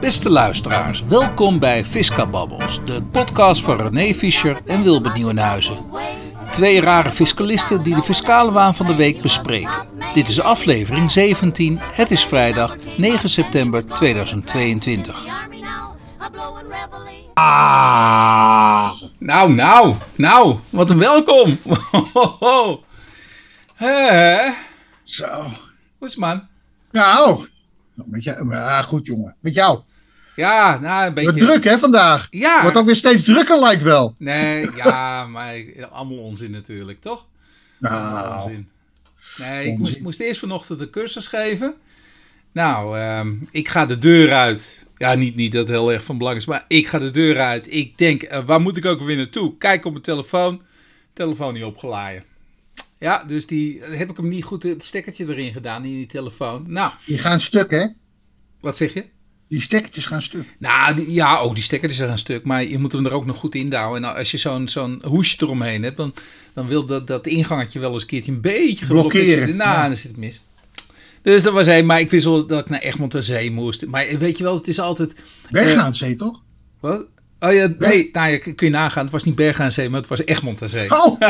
Beste luisteraars, welkom bij Fisca Babbels, de podcast van René Fischer en Wilbert Nieuwenhuizen. Twee rare fiscalisten die de fiscale waan van de week bespreken. Dit is aflevering 17, het is vrijdag 9 september 2022. Ah, nou, nou, nou, wat een welkom. Hé, Zo. hoe is het man? Nou, met jou, ja, goed jongen. Met jou. Ja, nou, een beetje... Wat druk hè vandaag. Ja. Wordt ook weer steeds drukker lijkt wel. Nee, ja, maar allemaal onzin natuurlijk, toch? Nou, onzin. Nee, ik moest, eerst vanochtend de cursus geven. Nou, ehm, ik ga de deur uit. Ja, niet, niet dat het heel erg van belang is, maar ik ga de deur uit. Ik denk, eh, waar moet ik ook weer naartoe? Kijk op mijn telefoon. Telefoon niet opgeladen. Ja, dus die heb ik hem niet goed het stekkertje erin gedaan in die telefoon. Nou, die gaan stuk hè. wat zeg je? Die stekkertjes gaan stuk. Nou, die- ja, ook die stekkers zijn een stuk, maar je moet hem er ook nog goed in douwen. En als je zo'n zo'n hoesje eromheen hebt, dan, dan wil dat, dat ingangetje wel eens een keertje een beetje geblokkeerd Blokkeren, zitten. Nou, ja. dan zit het mis. Dus dat was één, maar ik wist wel dat ik naar Egmond aan Zee moest. Maar weet je wel, het is altijd... Bergen aan zee toch? Wat? Oh ja, nee, nou, ja, kun je nagaan. Het was niet Bergen aan Zee, maar het was Egmond aan Zee. Oh,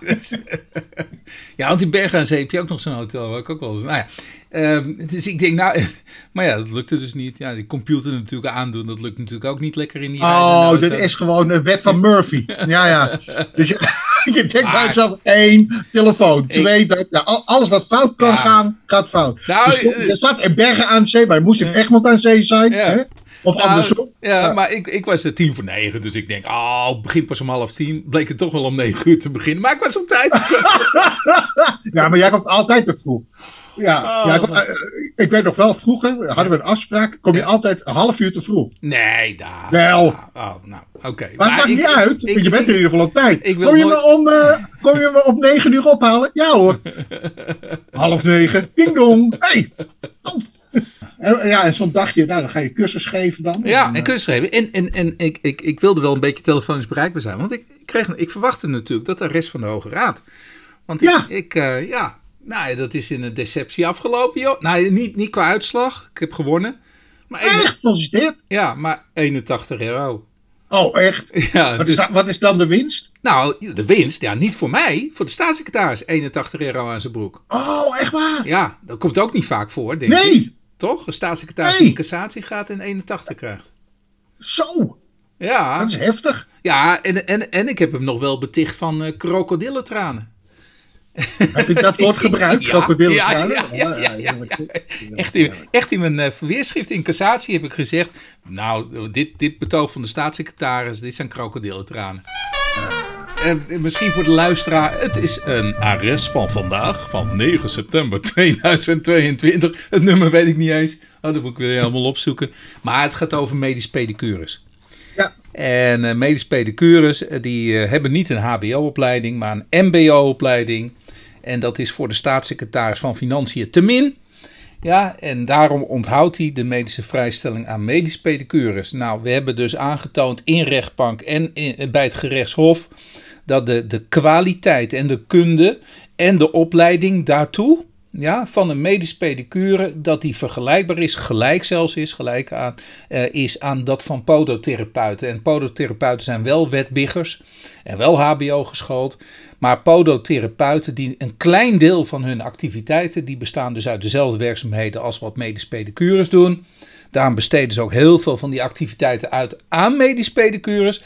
Dus- ja, want in Bergen aan Zee heb je ook nog zo'n hotel. Waar ik ook wel eens. Nou ja, dus ik denk, nou, maar ja, dat lukte dus niet. Ja, die computer natuurlijk aandoen, dat lukt natuurlijk ook niet lekker in die oh dit is gewoon een wet van Murphy. Ja, ja. Dus je, je denkt Maar- bij jezelf, één, telefoon, twee, dat, alles wat fout kan Ja. gaan, gaat fout. Nou, dus je, eh, zat in Bergen aan zee, maar je moest in Egmond aan zee zijn. Ja. Hè? Of Nou, andersom. Ja, Ja. maar ik, ik was er tien voor negen, dus ik denk, oh, het begint pas om half tien. Bleek het toch wel om negen uur te beginnen, maar ik was op tijd. Ja, maar jij komt altijd te vroeg. Ja, Oh, ja ik, eh, ik weet nog wel, vroeger hadden we een afspraak, kom je Ja. altijd een half uur te vroeg. nee, daar. Wel. Oh, nou, oké. Maar het maakt ik- niet uit, ik- want je bent ik- in ieder geval op tijd. kom, je me om, eh, kom je me op negen uur ophalen? Ja hoor. half negen, ding dong. Hey. En, ja, en zo'n dagje, nou, dan ga je cursus geven dan. Ja, En, en eh, kunst schrijven. En, en, en ik, ik, ik wilde wel een beetje telefonisch bereikbaar zijn. Want ik, ik, kreeg, ik verwachtte natuurlijk dat de rest van de Hoge Raad. Want ik, Ja. ik eh, ja, nou, ja, dat is in een deceptie afgelopen, joh. Nou, niet, niet qua uitslag. Ik heb gewonnen. Maar, Echt, gefeliciteerd. ja, maar 81 euro. Oh, echt? Ja, Wat dus, is, da- wat is dan de winst? nou, de winst, ja, niet voor mij, voor de staatssecretaris. 81 euro aan zijn broek. Oh, echt waar? Ja, dat komt ook niet vaak voor, denk ik. Nee, Toch? Een staatssecretaris Nee. die in cassatie gaat en 81 krijgt. zo. Ja, Dat is heftig. ja en, en, en ik heb hem nog wel beticht van eh krokodillentranen. Heb je dat woord gebruikt? Ja, Krokodillen ja, ja, ja, ja, ja. Echt in, echt in mijn eh, verweerschrift in cassatie heb ik gezegd... Nou, dit, dit betoog van de staatssecretaris, dit zijn krokodillentranen. En misschien voor de luisteraar, het is een arrest van vandaag, van 9 september 2022. Het nummer weet ik niet eens. Oh, dat moet ik weer helemaal opzoeken. Maar het gaat over medisch pedicures. Ja. En eh medisch pedicures, eh, die eh, hebben niet een hbo-opleiding, maar een mbo-opleiding. En dat is voor de staatssecretaris van Financiën te min. Ja, en daarom onthoudt hij de medische vrijstelling aan medisch pedicures. Nou, we hebben dus aangetoond in rechtbank en in, bij het gerechtshof dat de, de kwaliteit en de kunde en de opleiding daartoe ja, van een medisch pedicure, dat die vergelijkbaar is, gelijk zelfs is, gelijk aan, eh, is aan dat van podotherapeuten. En podotherapeuten zijn wel wetbiggers en wel hbo geschoold, maar podotherapeuten die een klein deel van hun activiteiten, die bestaan dus uit dezelfde werkzaamheden als wat medisch pedicures doen. Daarom besteden ze ook heel veel van die activiteiten uit aan medisch pedicures.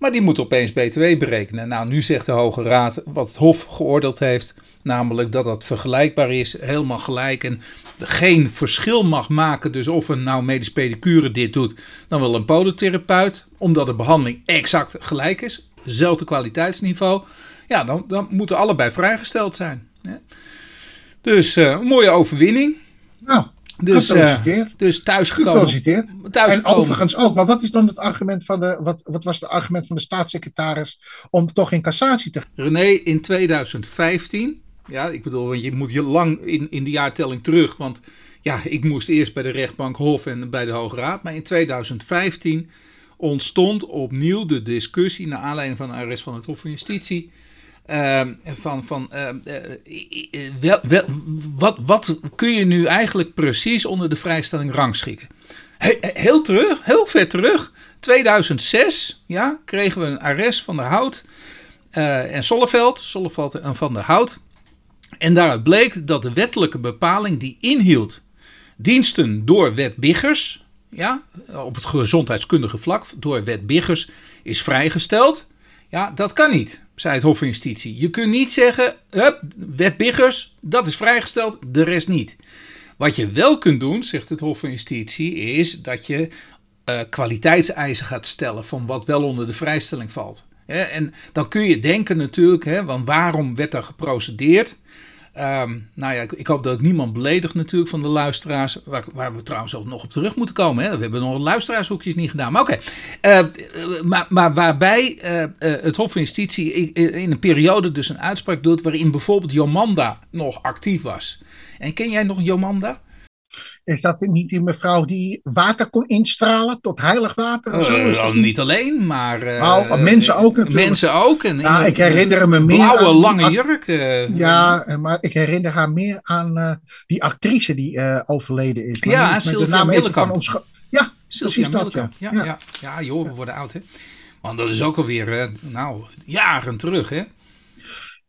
Maar die moeten opeens BTW berekenen. Nou, nu zegt de Hoge Raad wat het Hof geoordeeld heeft. Namelijk dat dat vergelijkbaar is, helemaal gelijk. En geen verschil mag maken. Dus of een nou medisch pedicure dit doet, dan wel een podotherapeut. Omdat de behandeling exact gelijk is. Hetzelfde kwaliteitsniveau. Ja, dan, dan moeten allebei vrijgesteld zijn. Dus eh, een mooie overwinning. Nou, Dus, eh, gefeliciteerd. dus thuisgekomen. Gefeliciteerd. En thuisgekomen. overigens ook, maar wat is dan het argument van de, wat, wat was het argument van de staatssecretaris om toch in cassatie te gaan? René, in 2015, ja, ik bedoel, want je moet je lang in, in de jaartelling terug, want ja, ik moest eerst bij de rechtbank Hof en bij de Hoge Raad, maar in 2015 ontstond opnieuw de discussie, naar aanleiding van een arrest van het Hof van Justitie, ehm, van, van ehm, eh, eh, wel, wat, wat kun je nu eigenlijk precies onder de vrijstelling rangschikken? heel terug, heel ver terug. 2006 ja, kregen we een arrest van der Hout uh, en Solleveld, Solleveld en Van der Hout. En daaruit bleek dat de wettelijke bepaling die inhield diensten door wet Biggers, ja, op het gezondheidskundige vlak door wet Biggers, is vrijgesteld. Ja, dat kan niet, zei het Hof van Justitie. Je kunt niet zeggen, hup, wet Biggers, dat is vrijgesteld, de rest niet. Wat je wel kunt doen, zegt het Hof van Justitie, is dat je uh, kwaliteitseisen gaat stellen van wat wel onder de vrijstelling valt. en dan kun je denken natuurlijk, hè, want waarom werd er geprocedeerd? Um, nou ja, ik, hoop dat ik niemand beledig natuurlijk van de luisteraars, waar, waar, we trouwens ook nog op terug moeten komen. Hè. We hebben nog luisteraarshoekjes niet gedaan, maar oké. Okay. Uh, maar, maar, waarbij uh, uh, het Hof van Justitie in een periode dus een uitspraak doet waarin bijvoorbeeld Jomanda nog actief was. En ken jij nog Jomanda? Is dat niet die mevrouw die water kon instralen tot heilig water? Of zo? Uh, niet alleen, maar. Uh, nou, mensen ook natuurlijk. Mensen ook. En, ja, ik herinner me meer. Blauwe, aan, lange jurk. Uh, ja, maar ik herinner haar meer aan die actrice die overleden is. Maar ja, Sylvia Millekamp. Ons ja, Sylvia Millekamp. Ja. Ja, ja. ja, joh, we worden oud, hè? Want dat is ook alweer, nou, jaren terug, hè?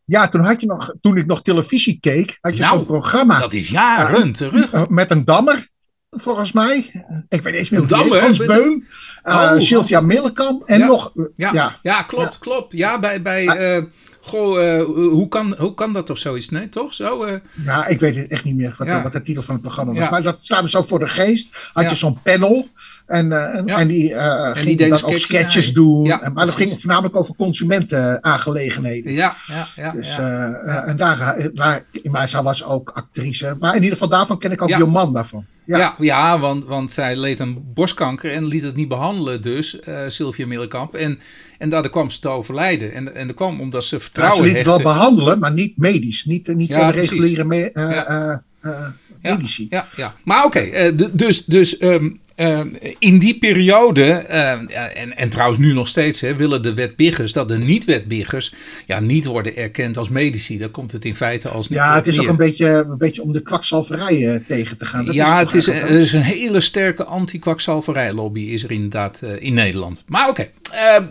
Ja, toen had je nog, toen ik nog televisie keek, had je nou, zo'n programma. Dat is jaren uh, terug. Uh, met een dammer, volgens mij. Ik weet eens meer een dammer. Hans Beum, uh, oh, Sylvia Millekamp en ja. nog. Ja, ja. ja klopt, klopt. Ja, bij. bij Goh, hoe, kan, hoe kan dat of zoiets? Nee, toch? Zo, Nou, ik weet echt niet meer wat, ja. wat de titel van het programma was. Maar dat staat me zo voor de geest. Had je zo'n panel. En, uh, en, die uh, en die dan sketches, ook sketches doen. Maar dat ging voornamelijk over consumentenaangelegenheden. Ja, ja, ja. Dus, uh, En daar, daar, maar zij was ook actrice. Maar in ieder geval daarvan ken ik ook Jomanda van. Ja, ja, ja want, want zij leed aan borstkanker en liet het niet behandelen dus, Sylvia Middelkamp. En, en daardoor kwam ze te overlijden. En, en dat kwam omdat ze vertrouwen ja, Ze liet wel behandelen, maar niet medisch. Niet, niet voor de reguliere me, medici. Ja, ja, maar oké, okay, dus, dus um, uh, in die periode, uh, en, en trouwens nu nog steeds, hè, willen de wetbiggers dat de niet-wetbiggers ja, niet worden erkend als medici. Dan komt het in feite als Ja, het is ook een beetje, een beetje om de kwakzalverij uh, tegen te gaan. Dat ja, is het is, er is een hele sterke anti-kwakzalverij-lobby is er inderdaad in Nederland. Maar oké, okay.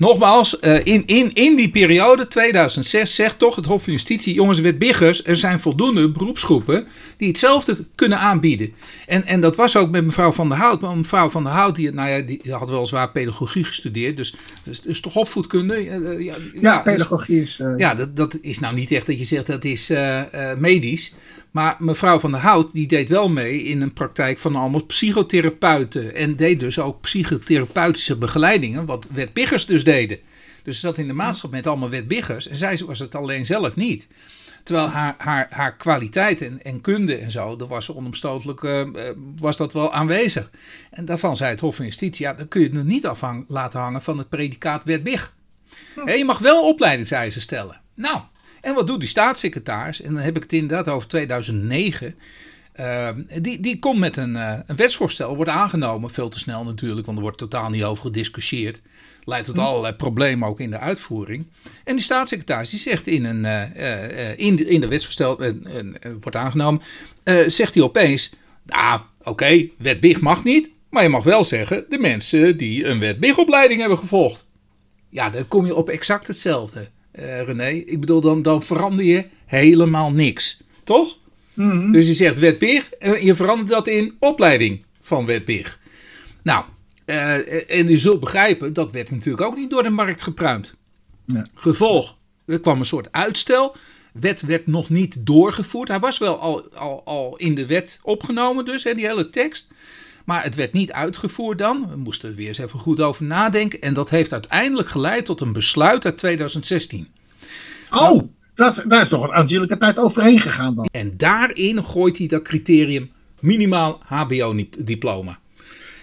Nogmaals, in, in, in die periode 2006 zegt toch het Hof van Justitie: jongens, wet Biggers, er zijn voldoende beroepsgroepen die hetzelfde kunnen aanbieden. En, en dat was ook met mevrouw Van der Hout. Maar mevrouw Van der Hout, die, nou ja, die had weliswaar pedagogie gestudeerd, dus, dus, dus toch opvoedkunde? ja, ja, ja, pedagogie is. Uh... Ja, dat, dat is nou niet echt dat je zegt dat is uh, uh, medisch. Maar mevrouw van der Hout die deed wel mee in een praktijk van allemaal psychotherapeuten. En deed dus ook psychotherapeutische begeleidingen, wat wetbiggers dus deden. Dus ze zat in de maatschappij met allemaal wetbiggers en zij was het alleen zelf niet. Terwijl haar, haar, haar kwaliteit en, en kunde en zo, dat was onomstotelijk, uh, was dat wel aanwezig. En daarvan zei het Hof van Justitie, ja, dan kun je het nog niet afhang, laten hangen van het predicaat wetbig. Hm. je mag wel opleidingseisen stellen. Nou, en wat doet die staatssecretaris? En dan heb ik het inderdaad over 2009. Uh, die, die komt met een, uh, een wetsvoorstel, wordt aangenomen, veel te snel natuurlijk, want er wordt totaal niet over gediscussieerd. Leidt tot allerlei problemen ook in de uitvoering. En die staatssecretaris die zegt in, een, uh, in, de, in de wetsvoorstel, wordt aangenomen, zegt hij opeens, nou oké, okay, wet BIG mag niet, maar je mag wel zeggen de mensen die een wet BIG opleiding hebben gevolgd. Ja, dan kom je op exact hetzelfde uh, René. Ik bedoel, dan, dan verander je helemaal niks. Toch? Mm -hmm. Dus je zegt wetpeer en je verandert dat in opleiding van wetpeer. Nou, uh, en je zult begrijpen, dat werd natuurlijk ook niet door de markt gepruimd. Ja. Gevolg, er kwam een soort uitstel. Wet werd nog niet doorgevoerd. Hij was wel al, al, al in de wet opgenomen, dus, hè, die hele tekst. Maar het werd niet uitgevoerd dan. We moesten er weer eens even goed over nadenken. En dat heeft uiteindelijk geleid tot een besluit uit 2016. Oh, nou, dat, daar is toch een aanzienlijke tijd overheen gegaan dan. En daarin gooit hij dat criterium minimaal HBO-diploma.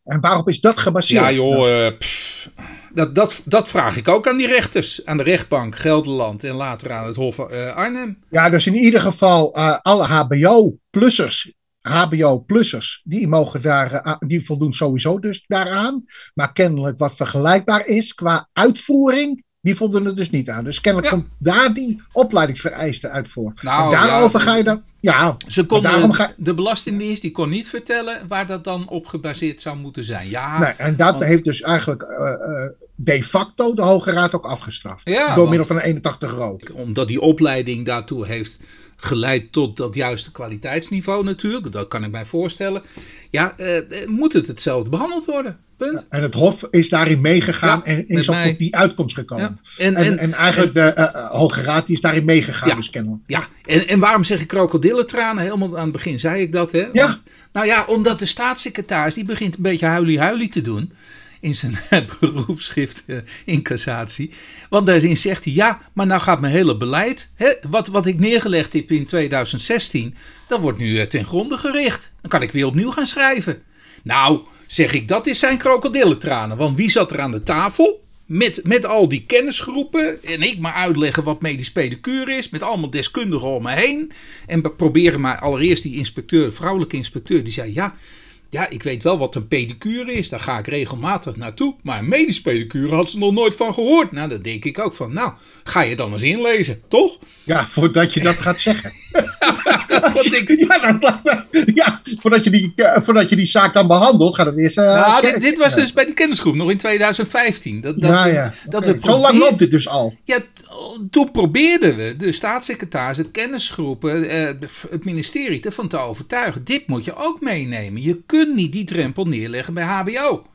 En waarop is dat gebaseerd? Ja joh, uh, pff, dat, dat, dat vraag ik ook aan die rechters. Aan de rechtbank Gelderland en later aan het Hof uh, Arnhem. Ja, dus in ieder geval uh, alle HBO-plussers HBO-plussers, die, mogen daar, eh, die voldoen sowieso dus daaraan. Maar kennelijk wat vergelijkbaar is qua uitvoering, die voldoen er dus niet aan. Dus kennelijk ja. komt daar die opleidingsvereisten uit voor. Nou, daarover ja, ga je dan. Ja, Ze kon, ga... De Belastingdienst die kon niet vertellen waar dat dan op gebaseerd zou moeten zijn. Ja, nee, en dat heeft dus eigenlijk de facto de Hoge Raad ook afgestraft. door middel van een 81 rook. Omdat die opleiding daartoe heeft geleid tot dat juiste kwaliteitsniveau natuurlijk. Dat kan ik mij voorstellen. Ja, uh, moet het hetzelfde behandeld worden? Punt. en het Hof is daarin meegegaan en is ook tot die uitkomst gekomen. En, en, en, eigenlijk de uh, Hoge Raad die is daarin meegegaan, ja, dus kennelijk. Ja, en, en waarom zeg ik krokodillentranen? Helemaal aan het begin zei ik dat, hè? Ja. nou ja, omdat de staatssecretaris, die begint een beetje huilie-huilie te doen in zijn beroepsschrift uh, in cassatie. Want daarin zegt hij, ja, maar nou gaat mijn hele beleid, hè, wat, wat ik neergelegd heb in 2016, dat wordt nu uh, ten gronde gericht. Dan kan ik weer opnieuw gaan schrijven. Nou, zeg ik, dat is zijn krokodillentranen. Want wie zat er aan de tafel? Met, met al die kennisgroepen. En ik maar uitleggen wat medisch pedicure is. Met allemaal deskundigen om me heen. En proberen maar allereerst die inspecteur, vrouwelijke inspecteur, die zei: Ja, ja, ik weet wel wat een pedicure is. Daar ga ik regelmatig naartoe. Maar een medisch pedicure had ze nog nooit van gehoord. Nou, dan denk ik ook van, nou, ga je dan eens inlezen, toch? Ja, voordat je dat gaat zeggen. ja, ja, voordat je, die, eh, voordat je die zaak dan behandelt, gaat het eerst... Uh, nou, dit, dit, was dus bij die kennisgroep, nog in 2015. Dat, dat ja, ja. Dat we Zo lang loopt dit dus al. Ja, toen probeerden we de staatssecretaris, de kennisgroepen, eh, het ministerie ervan te overtuigen. Dit moet je ook meenemen. Je kunt niet die drempel neerleggen bij HBO.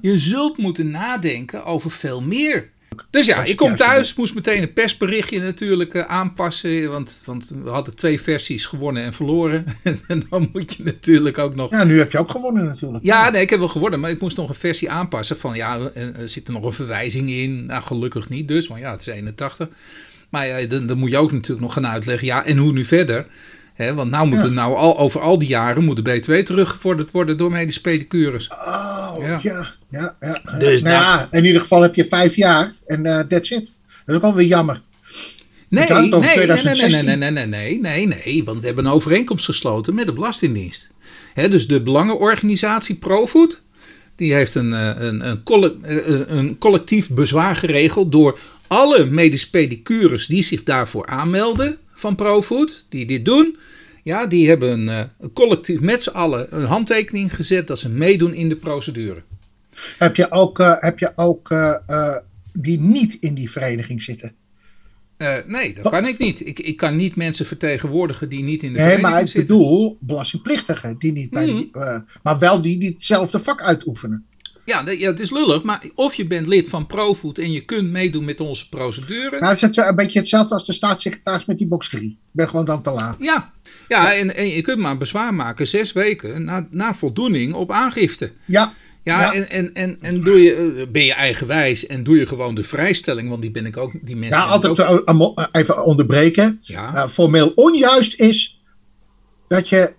Je zult moeten nadenken over veel meer. Dus ja, ik kom thuis, moest meteen een persberichtje natuurlijk uh, aanpassen. Want, want we hadden twee versies gewonnen en verloren. en dan moet je natuurlijk ook nog. Ja, nu heb je ook gewonnen natuurlijk. Ja, nee, ik heb wel gewonnen, maar ik moest nog een versie aanpassen. Van ja, er zit er nog een verwijzing in. Nou, gelukkig niet dus, want ja, het is 81. Maar ja, dan, dan moet je ook natuurlijk nog gaan uitleggen. Ja, en hoe nu verder? He, want nou moeten nou al, over al die jaren moet de B2 teruggevorderd worden door medische pedicures. Oh, ja. ja, ja. ja. Dus nou, nou, ja, in ieder geval heb je vijf jaar en uh, that's it. Dat is ook wel weer jammer. Nee, nee, nee, nee, nee, nee, nee, nee, nee, nee, want we hebben een overeenkomst gesloten met de Belastingdienst. He, dus de belangenorganisatie Profood, die heeft een, eh, een, een, eh, een collectief bezwaar geregeld door alle medische pedicures die zich daarvoor aanmelden van Profood, die dit doen, ja, die hebben een, een collectief met z'n allen een handtekening gezet dat ze meedoen in de procedure. Heb je ook, uh, heb je ook uh, uh, die niet in die vereniging zitten? nee, dat kan ik niet. Ik, ik kan niet mensen vertegenwoordigen die niet in de nee, vereniging zitten. Nee, maar ik bedoel belastingplichtigen, die niet bij die, hmm. maar wel die, die hetzelfde vak uitoefenen. Ja, ja, het is lullig, maar of je bent lid van Profood en je kunt meedoen met onze procedure. Nou, het is een beetje hetzelfde als de staatssecretaris met die box 3. Ik ben gewoon dan te laat. Ja, ja, En, en je kunt maar bezwaar maken zes weken na, na voldoening op aangifte. Ja. Ja, En, en, en, en doe je, eh, ben je eigenwijs en doe je gewoon de vrijstelling, want die ben ik ook, die mensen. Ja, altijd ook... even onderbreken. Ja. Uh, formeel onjuist is dat je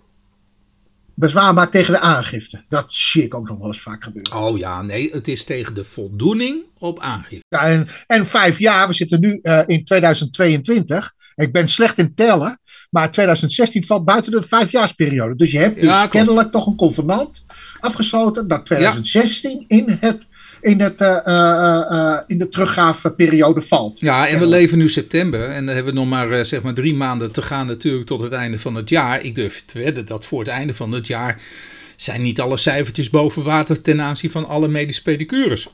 bezwaar maakt tegen de aangifte. Dat zie ik ook nog wel eens vaak gebeuren. Oh ja, nee, het is tegen de voldoening op aangifte. Ja, en, en vijf jaar, we zitten nu uh, in 2022. Ik ben slecht in tellen, maar 2016 valt buiten de vijfjaarsperiode. Dus je hebt dus kennelijk toch een convenant afgesloten dat 2016 in het in, het, uh, uh, in de teruggaveperiode valt. Ja, en we leven nu september en dan hebben we nog maar, zeg maar drie maanden te gaan natuurlijk tot het einde van het jaar. Ik durf te wedden dat voor het einde van het jaar zijn niet alle cijfertjes boven water ten aanzien van alle medische pedicures.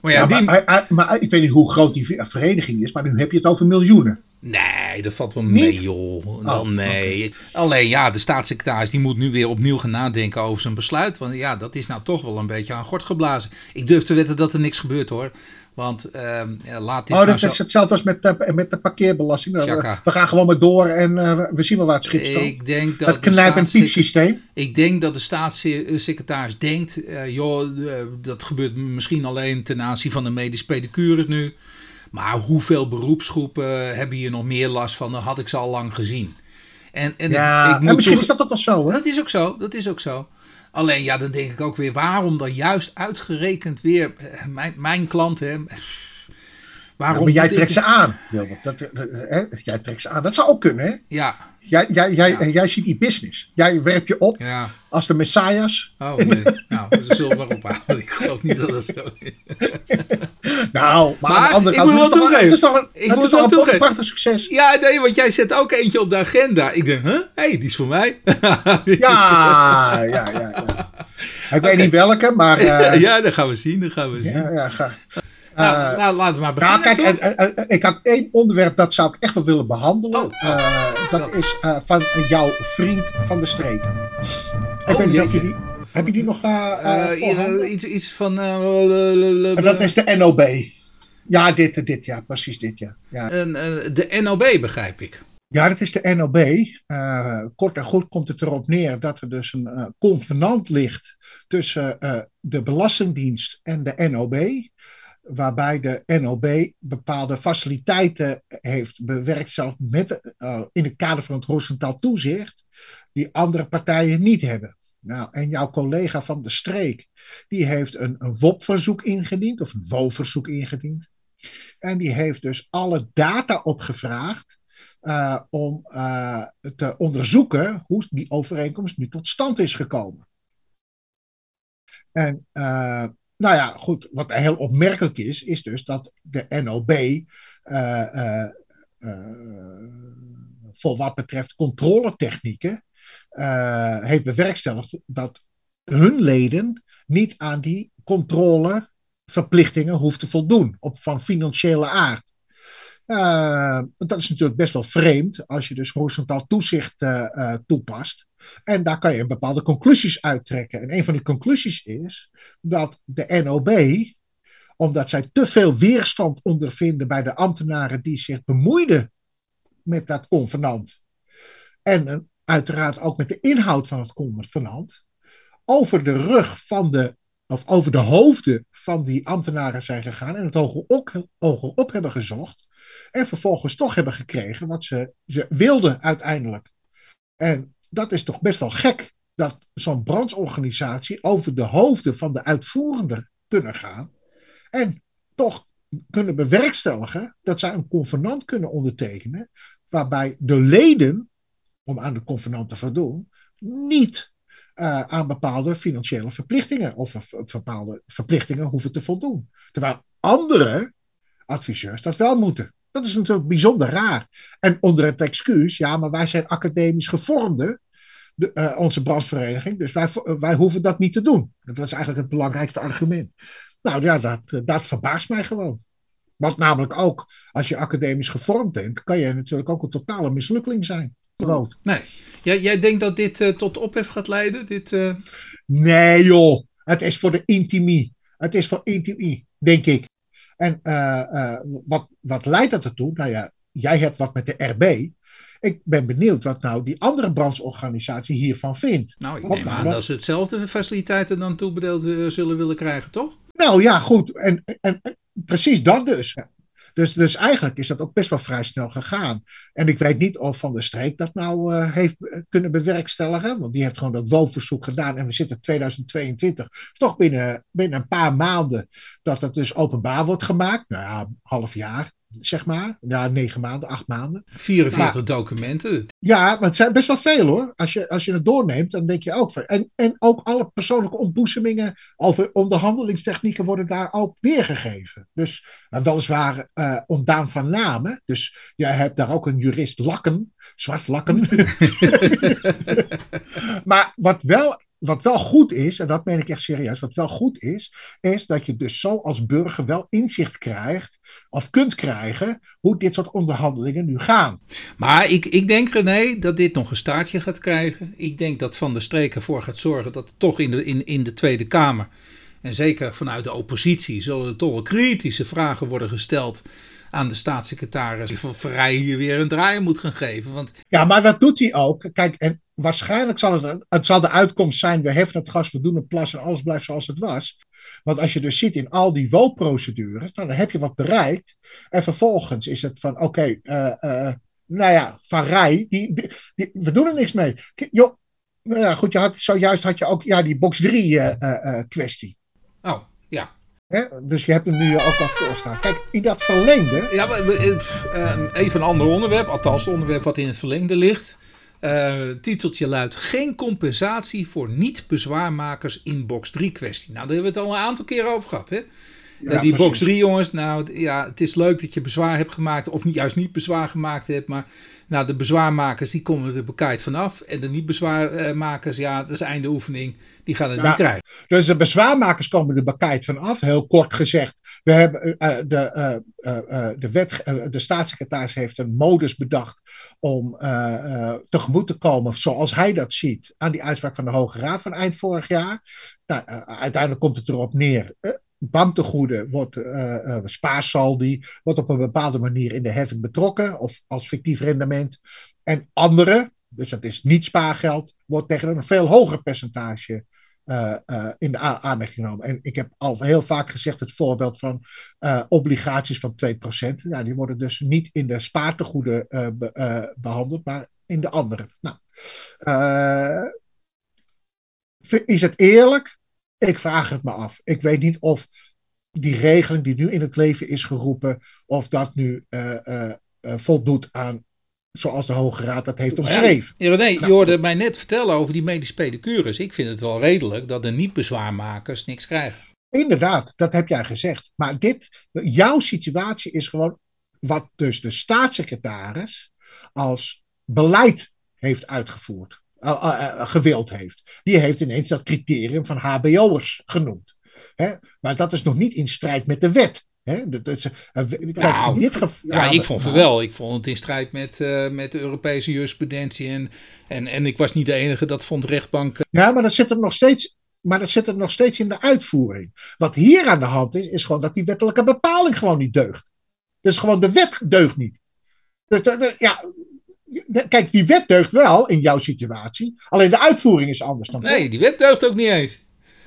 Maar, ja, die... maar, maar, ik weet niet hoe groot die vereniging is, maar nu heb je het over miljoenen. Nee, dat valt wel mee, joh. Oh, Dan, nee. Alleen ja, de staatssecretaris die moet nu weer opnieuw gaan nadenken over zijn besluit. Want ja, dat is nou toch wel een beetje aan gort geblazen. Ik durf te wetten dat er niks gebeurt hoor. Want uh, laat dit Oh, dat is hetzelfde als met de, met de parkeerbelasting. We, we, gaan gewoon maar door en uh, we zien wel waar het schip staat. Ik denk dat het knijp- en systeem. Ik denk dat de staatssecretaris denkt, uh, joh, dat gebeurt misschien alleen ten aanzien van de medische pedicures nu. Maar hoeveel beroepsgroepen hebben hier nog meer last van? Dat had ik ze al lang gezien. En, en, ja, ik moet en misschien is dat toch wel zo, hè? Dat is ook zo, dat is ook zo. Alleen ja, dan denk ik ook weer, waarom dan juist uitgerekend weer eh, mijn, mijn klant, hè? Waarom maar jij trekt ze aan, Wilbert. Dat, hè? Jij trekt ze aan. Dat zou ook kunnen, hè? Ja. Jij, jij, jij, jij ziet die business. Jij werpt je op ja. als de messias. Oh nee, nou, dat zullen we maar ophouden. Ik geloof niet dat dat zo is. nou, maar, maar aan de andere kant, het is toch, het is toch een, ik het is toch een prachtig succes. Ja, nee, want jij zet ook eentje op de agenda. Ik denk, huh? Hé, hey, die is voor mij. ja, ja, ja, ja. Ik weet niet welke, maar... Uh, ja, dat gaan we zien, dat gaan we zien. Ja, ja, ga. Nou, uh, nou, laten we maar beginnen. Nou, kijk, en, en, ik had één onderwerp dat zou ik echt wel willen behandelen. Oh. Uh, dat is uh, van jouw vriend van de streek. Ik oh, weet niet of je die. Heb je die nog uh, iets, iets van... dat is de NOB. Ja, dit, dit ja, precies dit ja. ja. En, de NOB begrijp ik. Ja, dat is de NOB. Uh, kort en goed komt het erop neer dat er dus een uh, convenant ligt tussen uh, de Belastingdienst en de NOB waarbij de NOB bepaalde faciliteiten heeft bewerkstelligd met, uh, in het kader van het horizontaal toezicht, die andere partijen niet hebben. Nou, en jouw collega van de streek, die heeft een, een WOP-verzoek ingediend, of een WO-verzoek ingediend. En die heeft dus alle data opgevraagd uh, om uh, te onderzoeken hoe die overeenkomst nu tot stand is gekomen. En nou ja, goed, wat heel opmerkelijk is, is dus dat de NOB uh, uh, uh, voor wat betreft controletechnieken heeft bewerkstelligd dat hun leden niet aan die controleverplichtingen hoeft te voldoen op, van financiële aard. Dat is natuurlijk best wel vreemd als je dus horizontaal toezicht toepast. En daar kan je bepaalde conclusies uittrekken. En een van die conclusies is dat de NOB, omdat zij te veel weerstand ondervinden bij de ambtenaren die zich bemoeiden met dat convenant, en uiteraard ook met de inhoud van het convenant, over de rug van de, of over de hoofden van die ambtenaren zijn gegaan en het hoger op, hoger op hebben gezocht. En vervolgens toch hebben gekregen wat ze, ze wilden uiteindelijk. En dat is toch best wel gek dat zo'n brandsorganisatie over de hoofden van de uitvoerende kunnen gaan. En toch kunnen bewerkstelligen dat zij een convenant kunnen ondertekenen. Waarbij de leden, om aan de convenant te voldoen, niet uh, aan bepaalde financiële verplichtingen of bepaalde verplichtingen hoeven te voldoen. Terwijl andere adviseurs dat wel moeten. Dat is natuurlijk bijzonder raar. En onder het excuus, ja, maar wij zijn academisch gevormde, de, uh, onze branchevereniging, dus wij, wij hoeven dat niet te doen. Dat is eigenlijk het belangrijkste argument. Nou ja, dat, dat verbaast mij gewoon. Want namelijk ook, als je academisch gevormd bent, kan je natuurlijk ook een totale mislukking zijn. Groot. Nee. Jij, jij denkt dat dit uh, tot ophef gaat leiden? Dit, uh... Nee joh, het is voor de intimie. Het is voor intimie, denk ik. En uh, uh, wat, wat leidt dat ertoe? Nou ja, jij hebt wat met de RB. Ik ben benieuwd wat nou die andere brancheorganisatie hiervan vindt. Nou, ik neem nou, aan dat ze hetzelfde faciliteiten dan toebedeeld uh, zullen willen krijgen, toch? Nou ja, goed. En, en, en precies dat dus. Dus, dus eigenlijk is dat ook best wel vrij snel gegaan. En ik weet niet of Van der Streek dat nou uh, heeft kunnen bewerkstelligen. Want die heeft gewoon dat woonverzoek gedaan. En we zitten 2022. toch binnen, binnen een paar maanden dat het dus openbaar wordt gemaakt. Nou ja, half jaar zeg maar. Ja, negen maanden, acht maanden. 44 documenten. Ja, maar het zijn best wel veel hoor. Als je, als je het doorneemt, dan denk je ook van. En, en ook alle persoonlijke ontboezemingen over onderhandelingstechnieken worden daar ook weergegeven. Dus uh, weliswaar uh, ontdaan van namen. Dus jij hebt daar ook een jurist lakken, zwart lakken. maar wat wel wat wel goed is, en dat meen ik echt serieus, wat wel goed is, is dat je dus zo als burger wel inzicht krijgt, of kunt krijgen, hoe dit soort onderhandelingen nu gaan. Maar ik, ik denk, René, dat dit nog een staartje gaat krijgen. Ik denk dat Van der Streek ervoor gaat zorgen dat toch in de, in, in de Tweede Kamer, en zeker vanuit de oppositie, zullen er toch wel kritische vragen worden gesteld aan de staatssecretaris van Vrij hier weer een draai moet gaan geven. Want... Ja, maar dat doet hij ook. Kijk, en waarschijnlijk zal het, het zal de uitkomst zijn, we heffen het gas, we doen een plas en alles blijft zoals het was. Want als je dus ziet in al die woonprocedures, nou, dan heb je wat bereikt. En vervolgens is het van, oké, okay, uh, eh, uh, eh, nou ja, Van Rij, die, die, we doen er niks mee. Joh, nou ja, goed, je had, zojuist had je ook ja, die box 3 uh, eh, kwestie. Oh, ja. dus je hebt hem nu ook al voorstaan. Kijk, in dat verlengde. Ja, maar, uh, even een ander onderwerp, althans het onderwerp wat in het verlengde ligt. Uh, titeltje luidt: Geen compensatie voor niet-bezwaarmakers in box 3 kwestie. Nou, daar hebben we het al een aantal keer over gehad. Hè? Ja, die box 3 jongens, nou ja, het is leuk dat je bezwaar hebt gemaakt, of niet, juist niet bezwaar gemaakt hebt, maar nou, de bezwaarmakers die komen er bekijkt vanaf. En de niet-bezwaarmakers, ja, dat is einde oefening, die gaan het niet krijgen. Dus de bezwaarmakers komen er bekijkt vanaf, heel kort gezegd. We hebben uh, de, uh, de, de staatssecretaris heeft een modus bedacht om tegemoet te komen, zoals hij dat ziet, aan die uitspraak van de Hoge Raad van eind vorig jaar. Nou, uiteindelijk komt het erop neer banktegoeden wordt spaarsaldi, wordt op een bepaalde manier in de heffing betrokken of als fictief rendement. En andere, dus dat is niet spaargeld, wordt tegen een veel hoger percentage uh, in de aanmerking genomen. En ik heb al heel vaak gezegd het voorbeeld van obligaties van 2%. Nou, die worden dus niet in de spaartegoeden be, behandeld, maar in de andere. Nou, is het eerlijk? Ik vraag het me af. Ik weet niet of die regeling die nu in het leven is geroepen, of dat nu voldoet aan zoals de Hoge Raad dat heeft omschreven. Ja, nee, je nou, hoorde mij net vertellen over die medische pedicures. Ik vind het wel redelijk dat de niet-bezwaarmakers niks krijgen. Inderdaad, dat heb jij gezegd. Maar dit, jouw situatie is gewoon wat dus de staatssecretaris als beleid heeft uitgevoerd. Uh, gewild heeft. Die heeft ineens dat criterium van HBO'ers genoemd. Hè? Maar dat is nog niet in strijd met de wet. Hè? Dat, dat, nou, dit ja, ik vond het wel. Ik vond het in strijd met, met de Europese jurisprudentie. En, en, en ik was niet de enige, dat vond rechtbank. Ja, maar dat zit er nog steeds maar dat zit er nog steeds in de uitvoering. Wat hier aan de hand is, is gewoon dat die wettelijke bepaling gewoon niet deugt. Dus gewoon de wet deugt niet. Dus ja, Kijk, die wet deugt wel in jouw situatie. Alleen de uitvoering is anders dan. Nee, die wet deugt ook niet eens.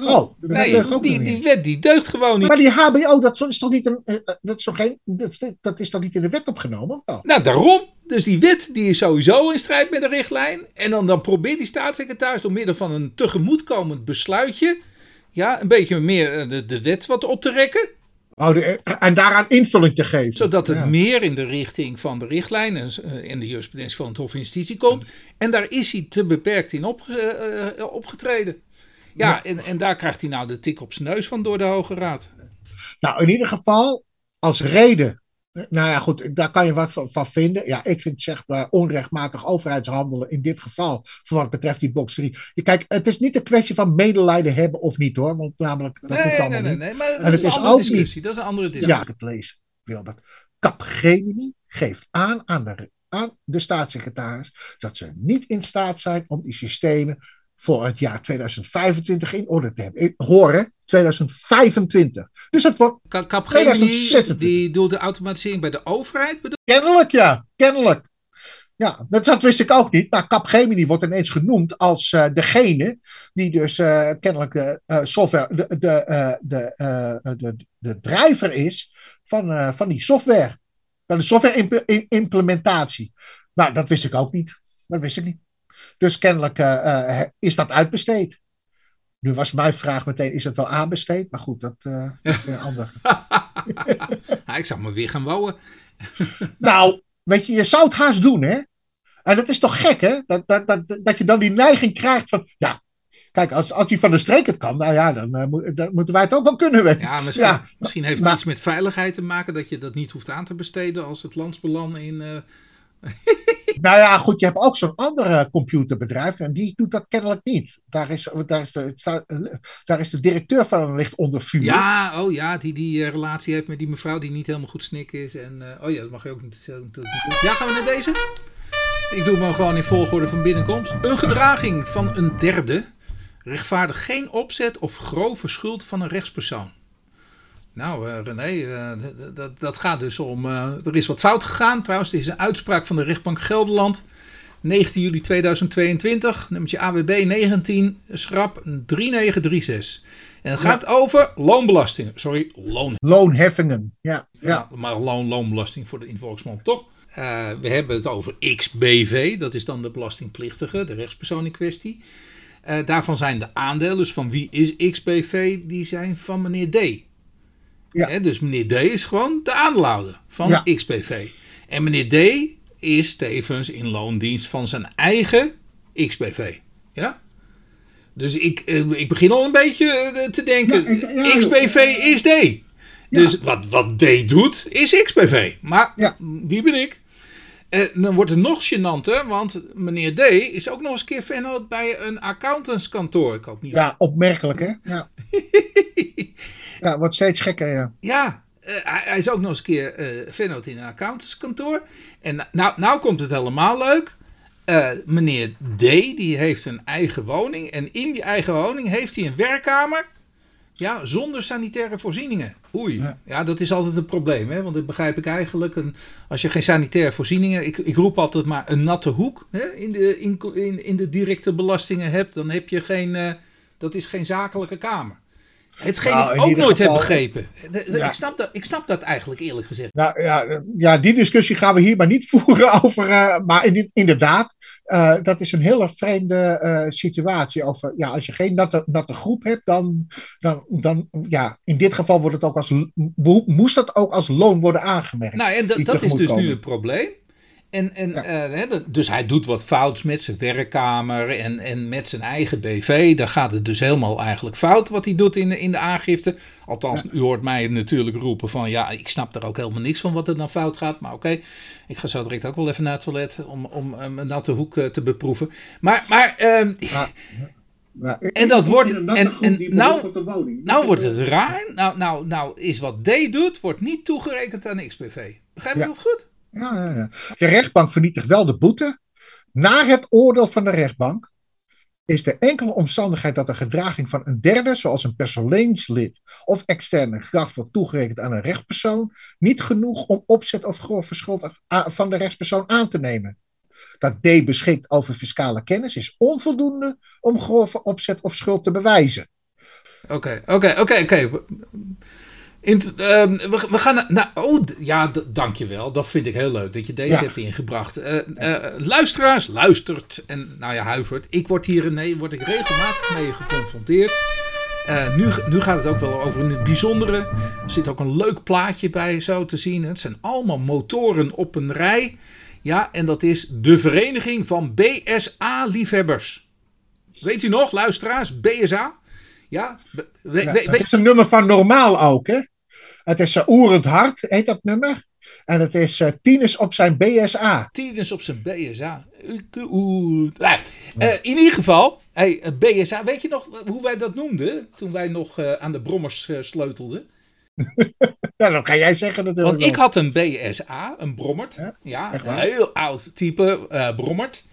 Oh, nee, die, die wet die deugt gewoon niet. Maar die HBO, dat is toch niet, een, eh, eh, dat is toch geen, dat is toch niet in de wet opgenomen? Nou, daarom. Dus die wet die is sowieso in strijd met de richtlijn. En dan, dan probeert die staatssecretaris door middel van een tegemoetkomend besluitje. Ja, een beetje meer eh, de, de wet wat op te rekken. Oh, en daaraan invulling te geven. Zodat het meer in de richting van de richtlijn en, in de jurisprudentie van het Hof Justitie komt. En daar is hij te beperkt in op, uh, opgetreden. Ja, En, en daar krijgt hij nou de tik op zijn neus van door de Hoge Raad. Nou, in ieder geval, als reden nou ja, goed, daar kan je wat van, vinden. Ja, ik vind zeg maar onrechtmatig overheidshandelen in dit geval, voor wat betreft die box 3. Kijk, het is niet een kwestie van medelijden hebben of niet hoor, want namelijk, dat nee, hoeft allemaal nee, nee, nee, maar dat is, een andere discussie. Dat is een andere discussie. Ja, ik het lees, wil dat. Capgemini geeft aan aan de, aan de staatssecretaris dat ze niet in staat zijn om die systemen voor het jaar 2025 in orde te hebben. Horen, 2025. Dus het wordt Capgemini, die doet de automatisering bij de overheid? Kennelijk, ja. Kennelijk. Ja, dat, wist ik ook niet. Maar Capgemini wordt ineens genoemd als uh, degene die dus uh, kennelijk de uh, software, de, de, de, de, de drijver is van, van die software. Van de software implementatie. Nou, dat wist ik ook niet. Dat wist ik niet. Dus kennelijk uh, is dat uitbesteed. Nu was mijn vraag meteen, is het wel aanbesteed? Maar goed, dat uh, is een ander. ja, ik zou me weer gaan bouwen. nou, weet je, je zou het haast doen, hè? En dat is toch gek, hè? Dat, dat, dat, dat je dan die neiging krijgt van, ja, kijk, als, als hij van de streek het kan, nou ja, dan, dan moeten wij het ook wel kunnen weten. Ja, misschien, ja, misschien heeft het iets met veiligheid te maken, dat je dat niet hoeft aan te besteden als het landsbelang in nou ja, goed, je hebt ook zo'n andere computerbedrijf en die doet dat kennelijk niet. Daar is, daar is, de, daar is de directeur van licht onder vuur. Ja, oh ja, die die uh, relatie heeft met die mevrouw die niet helemaal goed snik is. En, uh, oh ja, dat mag je ook niet. Ja, gaan we naar deze? Ik doe maar gewoon in volgorde van binnenkomst. Een gedraging van een derde rechtvaardigt geen opzet of grove schuld van een rechtspersoon. Nou, uh, René, uh, dat, gaat dus om. Uh, er is wat fout gegaan. Trouwens, dit is een uitspraak van de rechtbank Gelderland. 19 juli 2022, nummertje AWB 19, schrap 3936. En het gaat over loonbelasting. Sorry, loon... loonheffingen. Ja, ja. ja maar loon, loonbelasting voor de involksmond, toch? we hebben het over XBV, dat is dan de belastingplichtige, de rechtspersoon in kwestie. daarvan zijn de aandelen, dus van wie is XBV, die zijn van meneer D. Ja. dus meneer D is gewoon de aandeelhouder van XPV. En meneer D is tevens in loondienst van zijn eigen XPV. Ja? Dus ik, eh, ik begin al een beetje eh, te denken, XPV is D. Dus wat, wat D doet, is XPV. Maar wie ben ik? En eh, dan wordt het nog gênanter, want meneer D is ook nog eens keer vennoot bij een accountantskantoor. Ik hoop niet. Ja, opmerkelijk hè? Ja. ja, wordt steeds gekker ja. Ja, uh, hij, is ook nog eens een keer uh, vennoot in een accountantskantoor. En nou, nou komt het helemaal leuk. Uh, meneer D, die heeft een eigen woning. En in die eigen woning heeft hij een werkkamer. Ja, zonder sanitaire voorzieningen. Oei, ja. dat is altijd een probleem. Hè? Want dat begrijp ik eigenlijk. Een, als je geen sanitaire voorzieningen... Ik, ik roep altijd maar een natte hoek hè, in, de, in, in de directe belastingen hebt. Dan heb je geen... Uh, dat is geen zakelijke kamer. Hetgeen nou, ik ook nooit heb begrepen. ik, snap dat, ik snap dat eigenlijk eerlijk gezegd. Nou, ja, ja, die discussie gaan we hier maar niet voeren over. Uh, maar in, inderdaad, uh, dat is een hele vreemde uh, situatie. Over, ja, als je geen natte, natte groep hebt, dan, dan, dan ja, in dit geval wordt het ook als, moest dat ook als loon worden aangemerkt. Nou, en dat is dus nu het probleem. En, en, uh, dus hij doet wat fouts met zijn werkkamer en, en met zijn eigen BV. Dan gaat het dus helemaal eigenlijk fout wat hij doet in de, in de aangifte. Althans, u hoort mij natuurlijk roepen van ja, ik snap er ook helemaal niks van wat er dan fout gaat. Maar oké, ik ga zo direct ook wel even naar het toilet om, om um, een natte hoek uh, te beproeven. Maar, maar um, ja. en dat wordt. En, en nou, nou wordt het raar. Nou, nou, nou is wat D doet, wordt niet toegerekend aan XPV. Begrijp je dat goed? Ja, ja. De rechtbank vernietigt wel de boete. Na het oordeel van de rechtbank is de enkele omstandigheid dat de gedraging van een derde, zoals een personeelslid of externe kracht wordt toegerekend aan een rechtspersoon, niet genoeg om opzet of grove schuld van de rechtspersoon aan te nemen. Dat D beschikt over fiscale kennis is onvoldoende om grove opzet of schuld te bewijzen. Oké, oké, oké, oké. In, ehm, we, we, gaan naar. Oh, ja, dankjewel. Dat vind ik heel leuk dat je deze hebt ingebracht. Uh, luisteraars, luistert en nou ja, huivert. Ik word hier nee, word ik regelmatig mee geconfronteerd. Uh, nu, nu gaat het ook wel over een bijzondere. Er zit ook een leuk plaatje bij zo te zien. Het zijn allemaal motoren op een rij. Ja, en dat is de Vereniging van BSA-liefhebbers. Weet u nog, luisteraars? BSA? Ja, ja, dat is een nummer van Normaal ook, hè? Het is uh, Oerend Hart, heet dat nummer. En het is uh, Tinus op zijn BSA. Tinus op zijn BSA. Uh, in ieder geval, hey, BSA, weet je nog hoe wij dat noemden? Toen wij nog aan de brommers sleutelden. ja, dan kan jij zeggen natuurlijk. Want ik had een BSA, een brommert. Ja, een heel oud type brommert.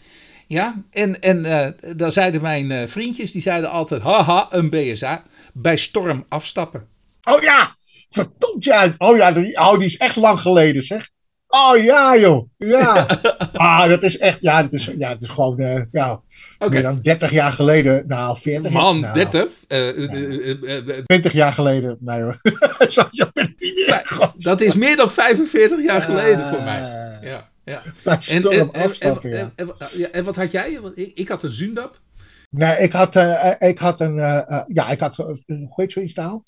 Ja, en, en dan zeiden mijn vriendjes, die zeiden altijd, haha, een BSA, bij storm afstappen. Oh ja, verdomd ja. Oh ja, die, oh, die is echt lang geleden zeg. Oh ja joh, ja. ah, dat is echt, ja, dat is, ja, het is gewoon, uh, ja, okay. meer dan 30 jaar geleden, nou 40 Man, nou, 30? Uh, 20 jaar geleden, nee hoor. dat is meer dan 45 jaar geleden voor mij, ja. Ja. En, en, en, ja. en, wat had jij? Ik, ik had een Zundap. Nee, ik had, uh, ik had een. Uh, ja, ik had. hoe heet zoiets nou?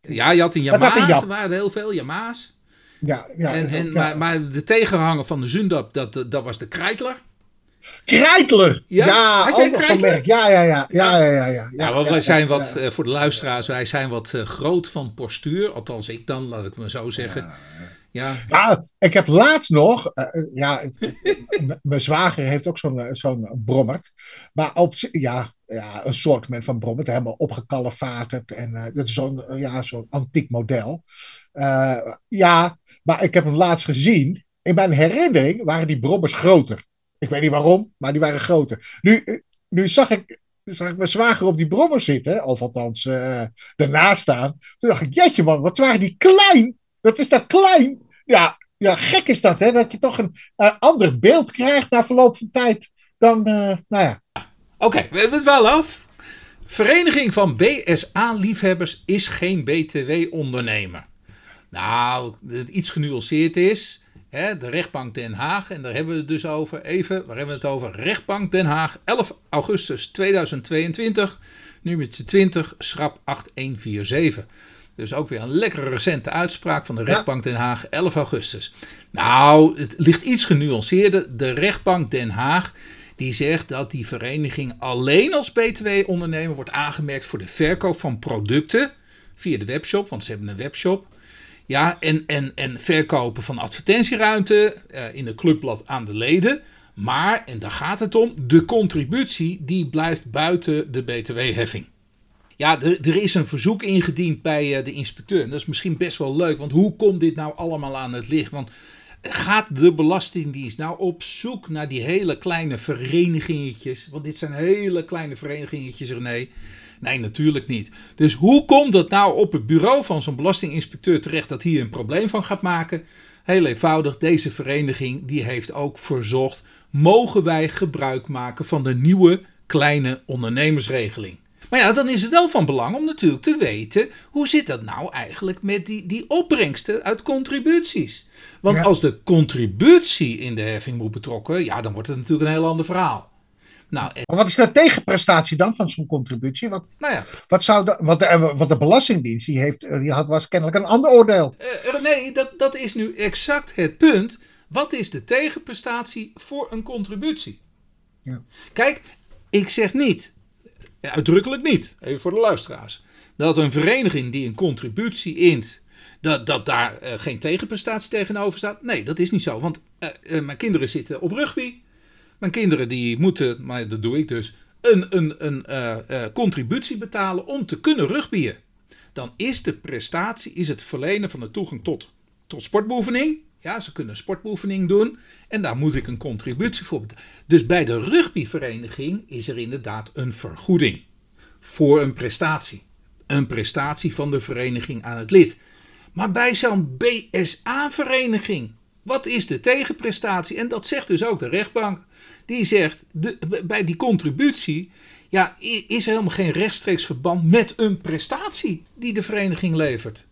Ja, je had een Yamaha's. Er waren heel veel Yamaha's. Ja, ja, en, en, ja. Maar, maar de tegenhanger van de Zundap, dat, dat was de Kreitler. Kreitler! Ja, ja ook nog zo'n merk. Ja, ja, ja. ja, ja, ja, ja, ja, wij zijn wat, voor de luisteraars, wij zijn wat groot van postuur. Althans, ik dan, laat ik me zo zeggen. Ja. Nou, ik heb laatst nog, uh, ja, mijn zwager heeft ook zo'n zo'n brommert. Maar op, ja, ja, een soort van brommert, helemaal opgekalefaterd. En dat is zo'n ja, zo'n antiek model. Ja, maar ik heb hem laatst gezien. In mijn herinnering waren die brommers groter. Ik weet niet waarom, maar die waren groter. Nu, nu zag ik zag mijn zwager op die brommer zitten, of althans uh, ernaast staan. Toen dacht ik, jetje man, wat waren die klein? Dat is dat klein ja, ja, gek is dat, hè? Dat je toch een ander beeld krijgt na verloop van tijd dan, uh, nou ja. Oké, we hebben het wel af. Vereniging van BSA-liefhebbers is geen BTW-ondernemer. Nou, het iets genuanceerd is. Hè, de rechtbank Den Haag, en daar hebben we het dus over. Even, waar hebben we het over? Rechtbank Den Haag, 11 augustus 2022, nummer 20, schrap 8147. Dus ook weer een lekkere recente uitspraak van de rechtbank Den Haag, 11 augustus. Nou, het ligt iets genuanceerder. De rechtbank Den Haag die zegt dat die vereniging alleen als BTW-ondernemer wordt aangemerkt voor de verkoop van producten via de webshop, want ze hebben een webshop. Ja, en, en, en verkopen van advertentieruimte uh, in het clubblad aan de leden. Maar, en daar gaat het om, de contributie die blijft buiten de btw-heffing. Ja, er, is een verzoek ingediend bij uh, de inspecteur. En dat is misschien best wel leuk, want hoe komt dit nou allemaal aan het licht? Want gaat de Belastingdienst nou op zoek naar die hele kleine verenigingetjes? Want dit zijn hele kleine verenigingetjes, René. Nee, natuurlijk niet. Dus hoe komt het nou op het bureau van zo'n belastinginspecteur terecht dat hier een probleem van gaat maken? Heel eenvoudig, deze vereniging die heeft ook verzocht, mogen wij gebruik maken van de nieuwe kleine ondernemersregeling? Maar ja, dan is het wel van belang om natuurlijk te weten hoe zit dat nou eigenlijk met die, die opbrengsten uit contributies. Want als de contributie in de heffing moet betrokken, ja, dan wordt het natuurlijk een heel ander verhaal. Nou, maar wat is de tegenprestatie dan van zo'n contributie? Wat, nou ja. wat, zou de, wat, de, wat de Belastingdienst, die, heeft, die had, was kennelijk een ander oordeel. Uh, nee, dat, dat is nu exact het punt. Wat is de tegenprestatie voor een contributie? Ja. Kijk, ik zeg niet, uitdrukkelijk niet, even voor de luisteraars, dat een vereniging die een contributie int, dat, dat daar uh, geen tegenprestatie tegenover staat. Nee, dat is niet zo. Want uh, mijn kinderen zitten op rugby. Mijn kinderen die moeten, maar dat doe ik dus, een, een, een contributie betalen om te kunnen rugbyen. Dan is de prestatie is het verlenen van de toegang tot, tot sportbeoefening. Ja, ze kunnen sportbeoefening doen en daar moet ik een contributie voor betalen. Dus bij de rugbyvereniging is er inderdaad een vergoeding voor een prestatie. Een prestatie van de vereniging aan het lid. Maar bij zo'n BSA-vereniging, wat is de tegenprestatie? En dat zegt dus ook de rechtbank. Die zegt, de, bij die contributie ja, is er helemaal geen rechtstreeks verband met een prestatie die de vereniging levert.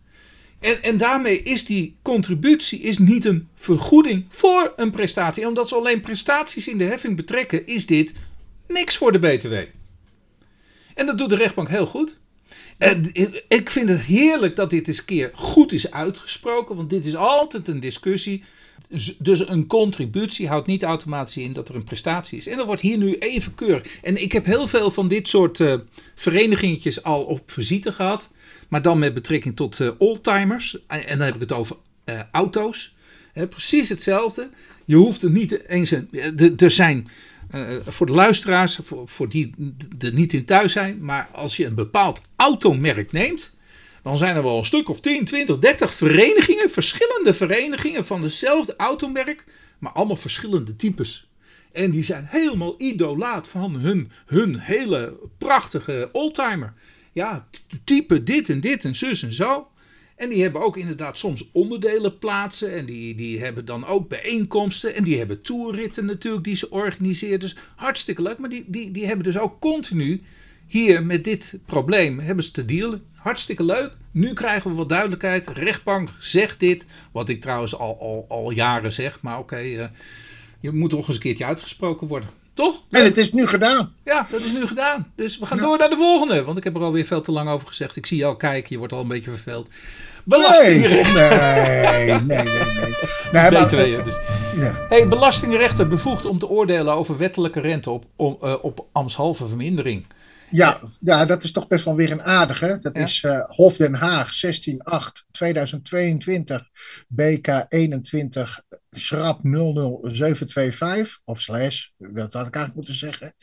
En, en daarmee is die contributie is niet een vergoeding voor een prestatie. En omdat ze alleen prestaties in de heffing betrekken, is dit niks voor de BTW. En dat doet de rechtbank heel goed. En ik vind het heerlijk dat dit eens een keer goed is uitgesproken, want dit is altijd een discussie. Dus, dus een contributie houdt niet automatisch in dat er een prestatie is. En dat wordt hier nu even keurig. En ik heb heel veel van dit soort uh, verenigingjes al op visite gehad. Maar dan met betrekking tot uh, oldtimers. En, dan heb ik het over uh, auto's. precies hetzelfde. Je hoeft er niet eens. Er zijn voor de luisteraars, voor, die er niet in thuis zijn. Maar als je een bepaald automerk neemt. Dan zijn er wel een stuk of 10, 20, 30 verenigingen. Verschillende verenigingen van dezelfde automerk. Maar allemaal verschillende types. En die zijn helemaal idolaat van hun, hun hele prachtige oldtimer ja, type dit en dit en zus en zo. En die hebben ook inderdaad soms onderdelen plaatsen. En die, die hebben dan ook bijeenkomsten. En die hebben toerritten natuurlijk die ze organiseren. Dus hartstikke leuk. Maar die, die, die hebben dus ook continu hier met dit probleem hebben ze te dealen. Hartstikke leuk. Nu krijgen we wat duidelijkheid. Rechtbank zegt dit. Wat ik trouwens al, al, al jaren zeg. Maar oké, uh, je moet toch eens een keertje uitgesproken worden. Toch? En het is nu gedaan. Ja, dat is nu gedaan. Dus we gaan door naar de volgende. Want ik heb er alweer veel te lang over gezegd. Ik zie je al kijken, je wordt al een beetje verveeld. Belastingrecht. Nee, nee, nee, nee. nee. nee dus. ja. hey, belastingrechter bevoegd om te oordelen over wettelijke rente op, om, uh, op ambtshalve vermindering. Ja, ja, dat is toch best wel weer een aardige. Dat is uh, Hof Den Haag 16-8-2022, BK 21 schrap 00725, of slash, dat had ik eigenlijk moeten zeggen.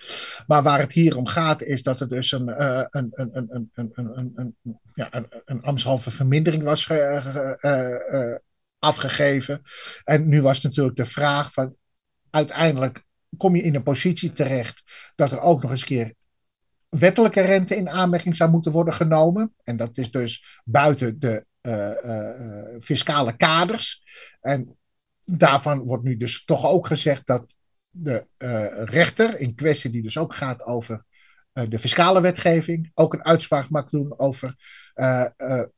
Maar waar het hier om gaat, is dat er dus een, uh, een, een, een, een, een, een, ja, een, een vermindering was ge, uh, afgegeven. En nu was natuurlijk de vraag van, uiteindelijk kom je in een positie terecht dat er ook nog eens keer wettelijke rente in aanmerking zou moeten worden genomen. En dat is dus buiten de fiscale kaders. En daarvan wordt nu dus toch ook gezegd dat de uh, rechter in kwestie, die dus ook gaat over uh, de fiscale wetgeving, ook een uitspraak mag doen over uh,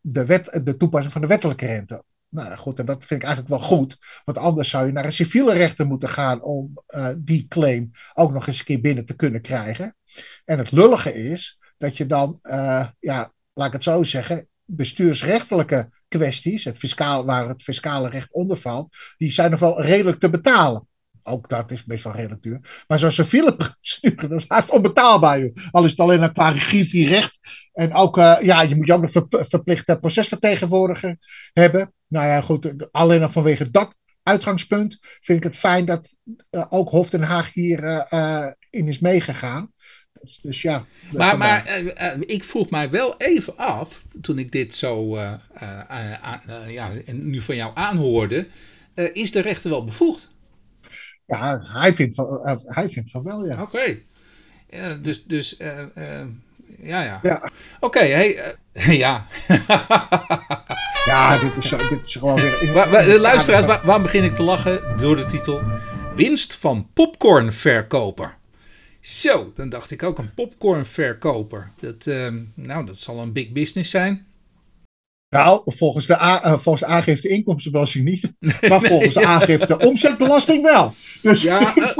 de, wet, de toepassing van de wettelijke rente. Nou goed, en dat vind ik eigenlijk wel goed, want anders zou je naar een civiele rechter moeten gaan om die claim ook nog eens een keer binnen te kunnen krijgen. En het lullige is dat je dan, ja, laat ik het zo zeggen, bestuursrechtelijke kwesties, het fiscaal, waar het fiscale recht onder valt, die zijn nog wel redelijk te betalen. Ook dat is best wel redelijk duur. Maar zo'n civiele procedure, dat is haast onbetaalbaar. Al is het alleen een qua recht. En ook, uh, ja, je moet je ook nog ver, verplichte procesvertegenwoordiger hebben. Nou ja, goed, alleen al vanwege dat uitgangspunt vind ik het fijn dat uh, ook Hof Den Haag hierin uh, in is meegegaan. Dus, dus ja. Maar, maar ik vroeg mij wel even af, toen ik dit zo ja, nu van jou aanhoorde, is de rechter wel bevoegd? Ja, hij vindt van, hij vindt van wel, ja. Oké. Ja, dus, dus ja, ja. ja. Oké, okay, hey, uh, ja. ja, dit is, dit is gewoon weer... Waar, luisteraars, waar, waarom begin ik te lachen? Door de titel Winst van popcornverkoper. Zo, dan dacht ik ook een popcornverkoper. Dat, nou, dat zal een big business zijn. Nou, volgens de, uh, volgens aangifte inkomstenbelasting niet. Maar volgens aangifte omzetbelasting wel. Dus ja, uh,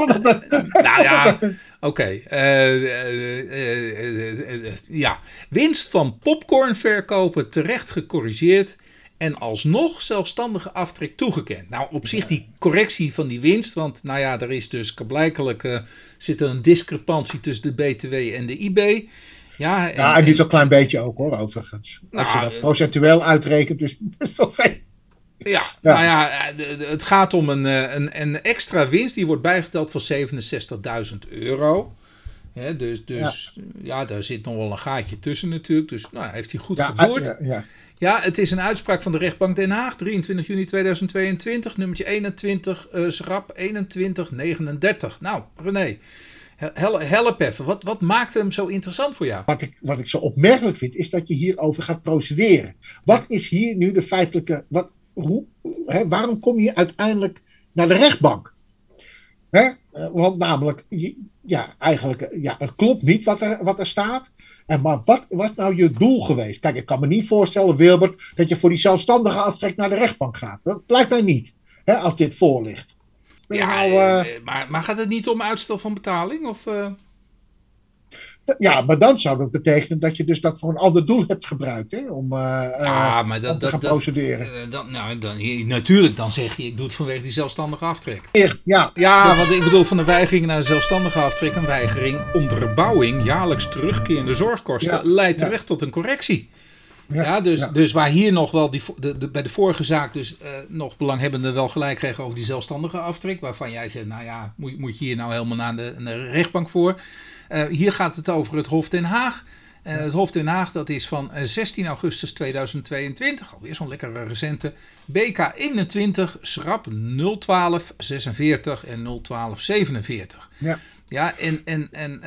nou ja, oké. Eh, ja, winst van popcornverkopen terecht gecorrigeerd en alsnog zelfstandige aftrek toegekend. Nou, op zich die correctie van die winst, want nou ja, er is dus blijkelijk zit er een discrepantie tussen de BTW en de IB. Ja, en, ja, en niet zo'n klein beetje ook hoor, overigens. Als je nou, dat procentueel uitrekent, is het best wel veel. Ja, nou ja, het gaat om een, eh, een, een extra winst die wordt bijgeteld van 67.000 euro. dus dus ja. daar zit nog wel een gaatje tussen natuurlijk. Dus nou, heeft hij goed ja, geboord. Ja, ja. het is een uitspraak van de rechtbank Den Haag, 23 juni 2022, nummertje 21, uh, schrap 2139. Nou, René, Help even, wat, wat maakt hem zo interessant voor jou? Wat ik, wat ik zo opmerkelijk vind, is dat je hierover gaat procederen. Wat is hier nu de feitelijke. Wat, hoe, hè, waarom kom je uiteindelijk naar de rechtbank? Hè? Eh, want namelijk, ja, eigenlijk, ja, het klopt niet wat er, wat er staat. En maar wat was nou je doel geweest? Kijk, ik kan me niet voorstellen, Wilbert, dat je voor die zelfstandige aftrek naar de rechtbank gaat. Dat lijkt mij niet, hè, als dit voorligt. Ja, nou, uh, maar, maar gaat het niet om uitstel van betaling? Of, uh... Ja, maar dan zou dat betekenen dat je dus dat voor een ander doel hebt gebruikt, hè? Om, uh, ja, maar dat, te gaan dat, procederen. Dan, nou, dan, natuurlijk, dan zeg je, ik doe het vanwege die zelfstandige aftrek. Ja, ja, want ik bedoel, van de weigering naar de zelfstandige aftrek, een weigering onderbouwing, jaarlijks terugkerende zorgkosten, leidt terecht tot een correctie. Ja, dus, dus waar hier nog wel die, de, bij de vorige zaak dus uh, nog belanghebbenden wel gelijk kregen over die zelfstandige aftrek. Waarvan jij zegt, nou ja, moet, moet je hier nou helemaal naar de, naar de rechtbank voor. Uh, hier gaat het over het Hof Den Haag. Uh, het Hof Den Haag, dat is van 16 augustus 2022, alweer zo'n lekkere recente. BK 21, schrap 012 46 en 012 47. Ja. Ja, en, en, en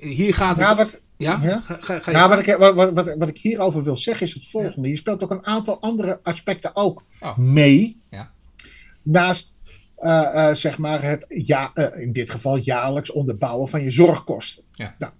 hier gaat het... Ja? ja? Ga, ga, nou, wat, ik, wat, wat, wat, ik hierover wil zeggen is het volgende. Je speelt ook een aantal andere aspecten ook oh. mee. Ja. Naast zeg maar het, ja, uh, in dit geval jaarlijks onderbouwen van je zorgkosten. Ja. Nou,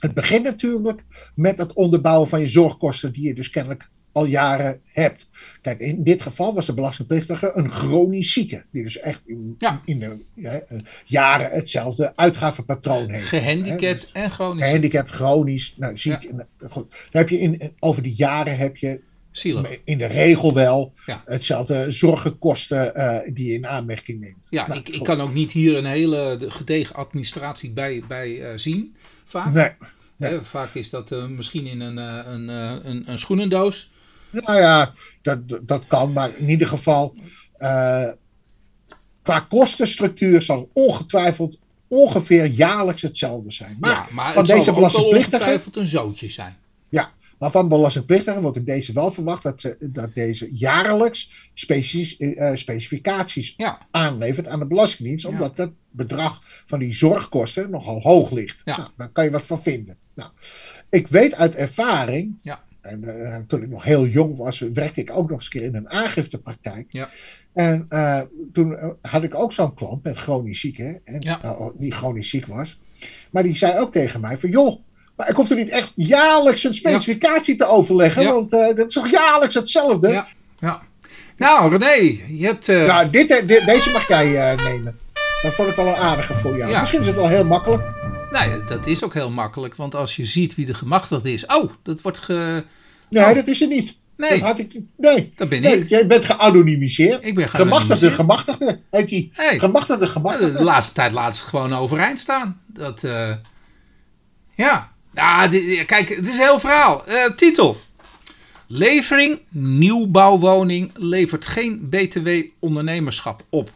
het begint natuurlijk met het onderbouwen van je zorgkosten, die je dus kennelijk al jaren hebt. Kijk, in dit geval was de belastingplichtige een chronisch zieke. Die dus echt in, in de ja, jaren hetzelfde uitgavenpatroon heeft. Gehandicapt dus en chronisch. Gehandicapt, chronisch, nou, ziek. Ja. Goed. Dan heb je in, over die jaren heb je Zielig. in de regel wel hetzelfde zorgenkosten uh, die je in aanmerking neemt. Ja, nou, ik, ik kan ook niet hier een hele gedegen administratie bij, bij uh, zien, vaak. Nee. nee. vaak is dat uh, misschien in een, een, een, een schoenendoos. Nou ja, dat, dat kan, maar in ieder geval. Qua kostenstructuur zal ongetwijfeld ongeveer jaarlijks hetzelfde zijn. Maar, ja, maar van deze belastingplichtigen. ongetwijfeld een zootje zijn. Ja, maar van belastingplichtigen wordt in deze wel verwacht dat, ze, dat deze jaarlijks uh, eh, specificaties ja. aanlevert aan de Belastingdienst, omdat het bedrag van die zorgkosten nogal hoog ligt. Ja. Nou, daar kan je wat van vinden. Nou, ik weet uit ervaring ja. En uh, toen ik nog heel jong was, werkte ik ook nog eens een keer in een aangiftepraktijk. Ja. En uh, toen eh, had ik ook zo'n klant met chronisch ziek, hè, en, uh, die chronisch ziek was. Maar die zei ook tegen mij van, joh, maar ik hoef er niet echt jaarlijks een specificatie te overleggen, want dat is toch jaarlijks hetzelfde? Ja, ja. Nou, René, je hebt... Nou, dit, dit, deze mag jij nemen. Dat vond ik wel een aardige voor jou. Misschien is het wel heel makkelijk. Nou, dat is ook heel makkelijk, want als je ziet wie de gemachtigde is. Oh, dat wordt ge. Nee, oh. dat is er niet. Nee. Dat had ik, nee. Dat ben nee, ik. Jij bent geanonimiseerd. Ik ben Gemachtigde, gemachtigde. Heet die? Hey. Gemachtigde, gemachtigde. De laatste tijd laat ze gewoon overeind staan. Dat, uh, ja. Ja, kijk, het is een heel verhaal. Uh, titel. Levering nieuwbouwwoning levert geen BTW-ondernemerschap op.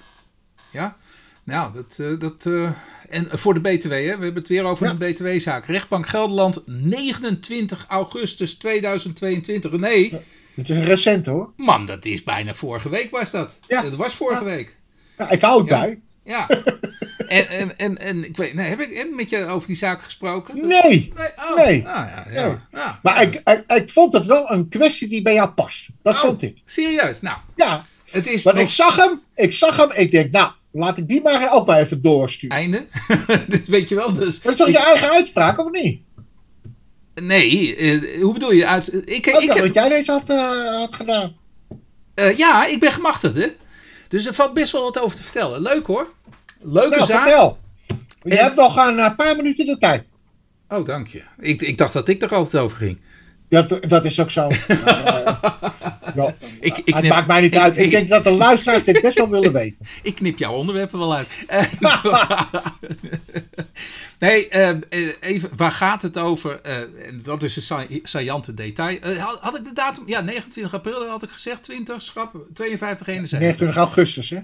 Ja, nou, dat. Uh, dat uh, en voor de BTW, hè? we hebben het weer over een BTW-zaak. Rechtbank Gelderland, 29 augustus 2022. Nee. Ja, het is recent hoor. Man, dat is bijna vorige week was dat. Ja. Dat was vorige week. Ja, ik hou het bij. Ja. en, en, en, en ik weet, nee, heb, ik, heb met je over die zaak gesproken? Nee. Nee. Oh. nee. Ah, ja, ja. ja. Maar ik, ik, ik, vond het wel een kwestie die bij jou past. Dat oh, vond ik. Serieus? Nou. Ja. Het is Want ik zag hem, ik zag hem, ik denk, nou, laat ik die maar ook maar even doorsturen. Einde? dus weet je wel. Dus, dat is toch je eigen uitspraak, of niet? Nee, uh, hoe bedoel je? Uit, ik, ik, ik, wat jij deze had, uh, had gedaan. Uh, ja, ik ben gemachtigde. Dus er valt best wel wat over te vertellen. Leuk hoor. Leuke nou, zaak. vertel. Je hebt nog een paar minuten de tijd. Oh, dank je. Ik, ik dacht dat ik er altijd over ging. Dat, dat is ook zo. uh, ik, ik het maakt mij niet uit. Ik, denk dat de luisteraars dit best wel willen weten. Ik knip jouw onderwerpen wel uit. nee, uh, even, waar gaat het over? Uh, dat is een saillante detail. Had, had, ik de datum? Ja, 29 april had ik gezegd. 20, schap, 52, 71. 29 augustus, hè?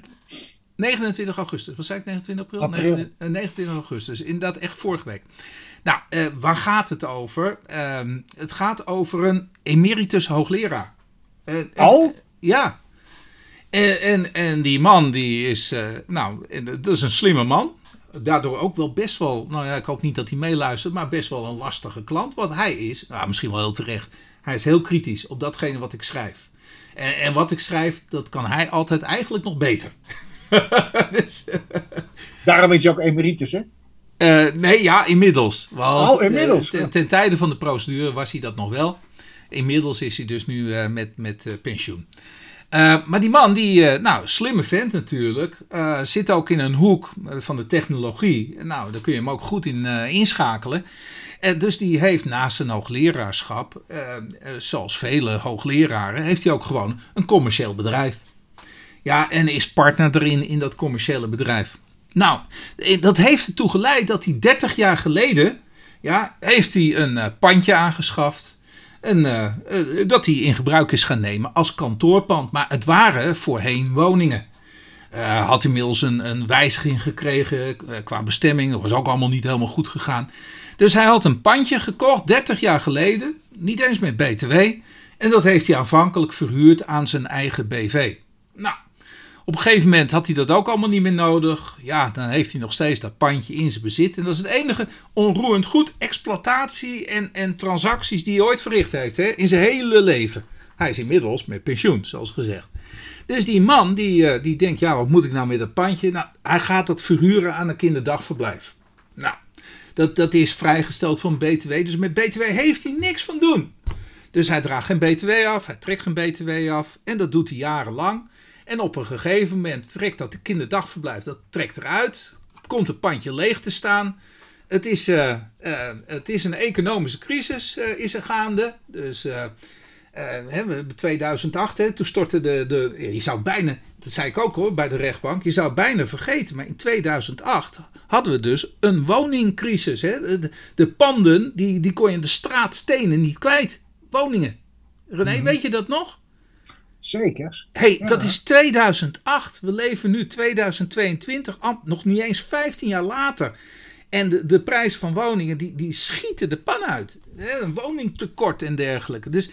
29 augustus. Wat zei ik? 29 april? april. 29, 29 augustus. Inderdaad, echt vorige week. Nou, uh, waar gaat het over? Uh, het gaat over een emeritus hoogleraar. Uh, oh? ja. En, en, en, die man, die is, nou, dat is een slimme man. Daardoor ook wel best wel, nou ja, ik hoop niet dat hij meeluistert, maar best wel een lastige klant. Want hij is, nou, misschien wel heel terecht, hij is heel kritisch op datgene wat ik schrijf. En, en wat ik schrijf, dat kan hij altijd eigenlijk nog beter. dus, Daarom is je ook emeritus, hè? Uh, nee, ja, inmiddels. Want, oh, inmiddels. Uh, ten, ten, tijde van de procedure was hij dat nog wel. Inmiddels is hij dus nu met, met pensioen. maar die man, die, nou, slimme vent natuurlijk, zit ook in een hoek van de technologie. Nou, daar kun je hem ook goed in inschakelen. dus die heeft naast zijn hoogleraarschap, zoals vele hoogleraren, heeft hij ook gewoon een commercieel bedrijf. Ja, en is partner erin in dat commerciële bedrijf. Nou, dat heeft ertoe geleid dat hij 30 jaar geleden, ja, heeft hij een uh, pandje aangeschaft. En, uh, uh, dat hij in gebruik is gaan nemen als kantoorpand. Maar het waren voorheen woningen. had inmiddels een, een wijziging gekregen qua bestemming. Dat was ook allemaal niet helemaal goed gegaan. Dus hij had een pandje gekocht 30 jaar geleden. Niet eens met BTW. En dat heeft hij aanvankelijk verhuurd aan zijn eigen BV. Nou, op een gegeven moment had hij dat ook allemaal niet meer nodig. Ja, dan heeft hij nog steeds dat pandje in zijn bezit. En dat is het enige onroerend goed exploitatie en, en transacties die hij ooit verricht heeft hè, in zijn hele leven. Hij is inmiddels met pensioen, zoals gezegd. Dus die man die, uh, die denkt, ja, wat moet ik nou met dat pandje? Nou, hij gaat dat verhuren aan een kinderdagverblijf. Nou, dat, dat is vrijgesteld van BTW. Dus met BTW heeft hij niks van doen. Dus hij draagt geen BTW af, hij trekt geen BTW af. En dat doet hij jarenlang. En op een gegeven moment trekt dat de kinderdagverblijf, dat trekt eruit. Komt het pandje leeg te staan. Het is, uh, uh, het is een economische crisis uh, is er gaande. Dus hè, 2008, hè, toen stortte de, de... Je zou bijna, dat zei ik ook hoor, bij de rechtbank. Je zou bijna vergeten, maar in 2008 hadden we dus een woningcrisis. Hè. De, de, panden, die, die kon je de straat stenen niet kwijt. Woningen. René, mm weet je dat nog? Zeker. hey, dat is 2008. We leven nu 2022, nog niet eens 15 jaar later. En de, de prijzen van woningen, die, die schieten de pan uit. Een woningtekort en dergelijke. Dus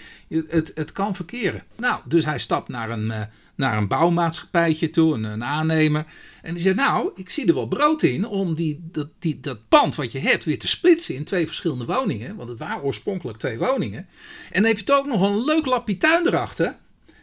het, het kan verkeren. Nou, dus hij stapt naar een, uh, naar een bouwmaatschappijtje toe, een, een aannemer. En die zegt, nou, ik zie er wel brood in om die, dat, die, dat pand wat je hebt weer te splitsen in twee verschillende woningen. Want het waren oorspronkelijk twee woningen. En dan heb je toch ook nog een leuk lapje tuin erachter.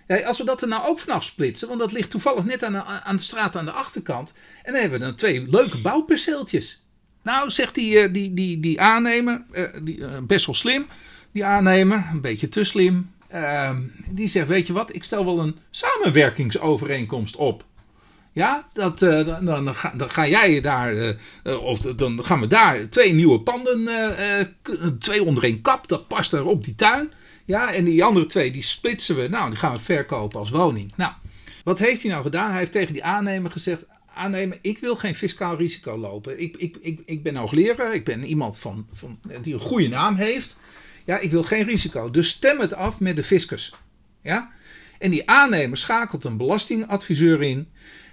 Ja, als we dat er nou ook vanaf splitsen, want dat ligt toevallig net aan de, aan de straat aan de achterkant. En dan hebben we dan twee leuke bouwperceeltjes. Nou, zegt die, eh, die, die, die aannemer, uh, die, uh, best wel slim, die aannemer, een beetje te slim. Uh, die zegt, weet je wat, ik stel wel een samenwerkingsovereenkomst op. Ja, dat, uh, dan, ga, dan, ga, jij daar, uh, of dan gaan we daar twee nieuwe panden, twee onder één kap, dat past er op die tuin. Ja, en die andere twee, die splitsen we, nou, die gaan we verkopen als woning. Nou, wat heeft hij nou gedaan? Hij heeft tegen die aannemer gezegd, aannemer, ik wil geen fiscaal risico lopen. Ik, ik, ik, ik ben hoogleraar, ik ben iemand van, van, die een goede naam heeft. Ja, ik wil geen risico. Dus stem het af met de fiscus. Ja? En die aannemer schakelt een belastingadviseur in.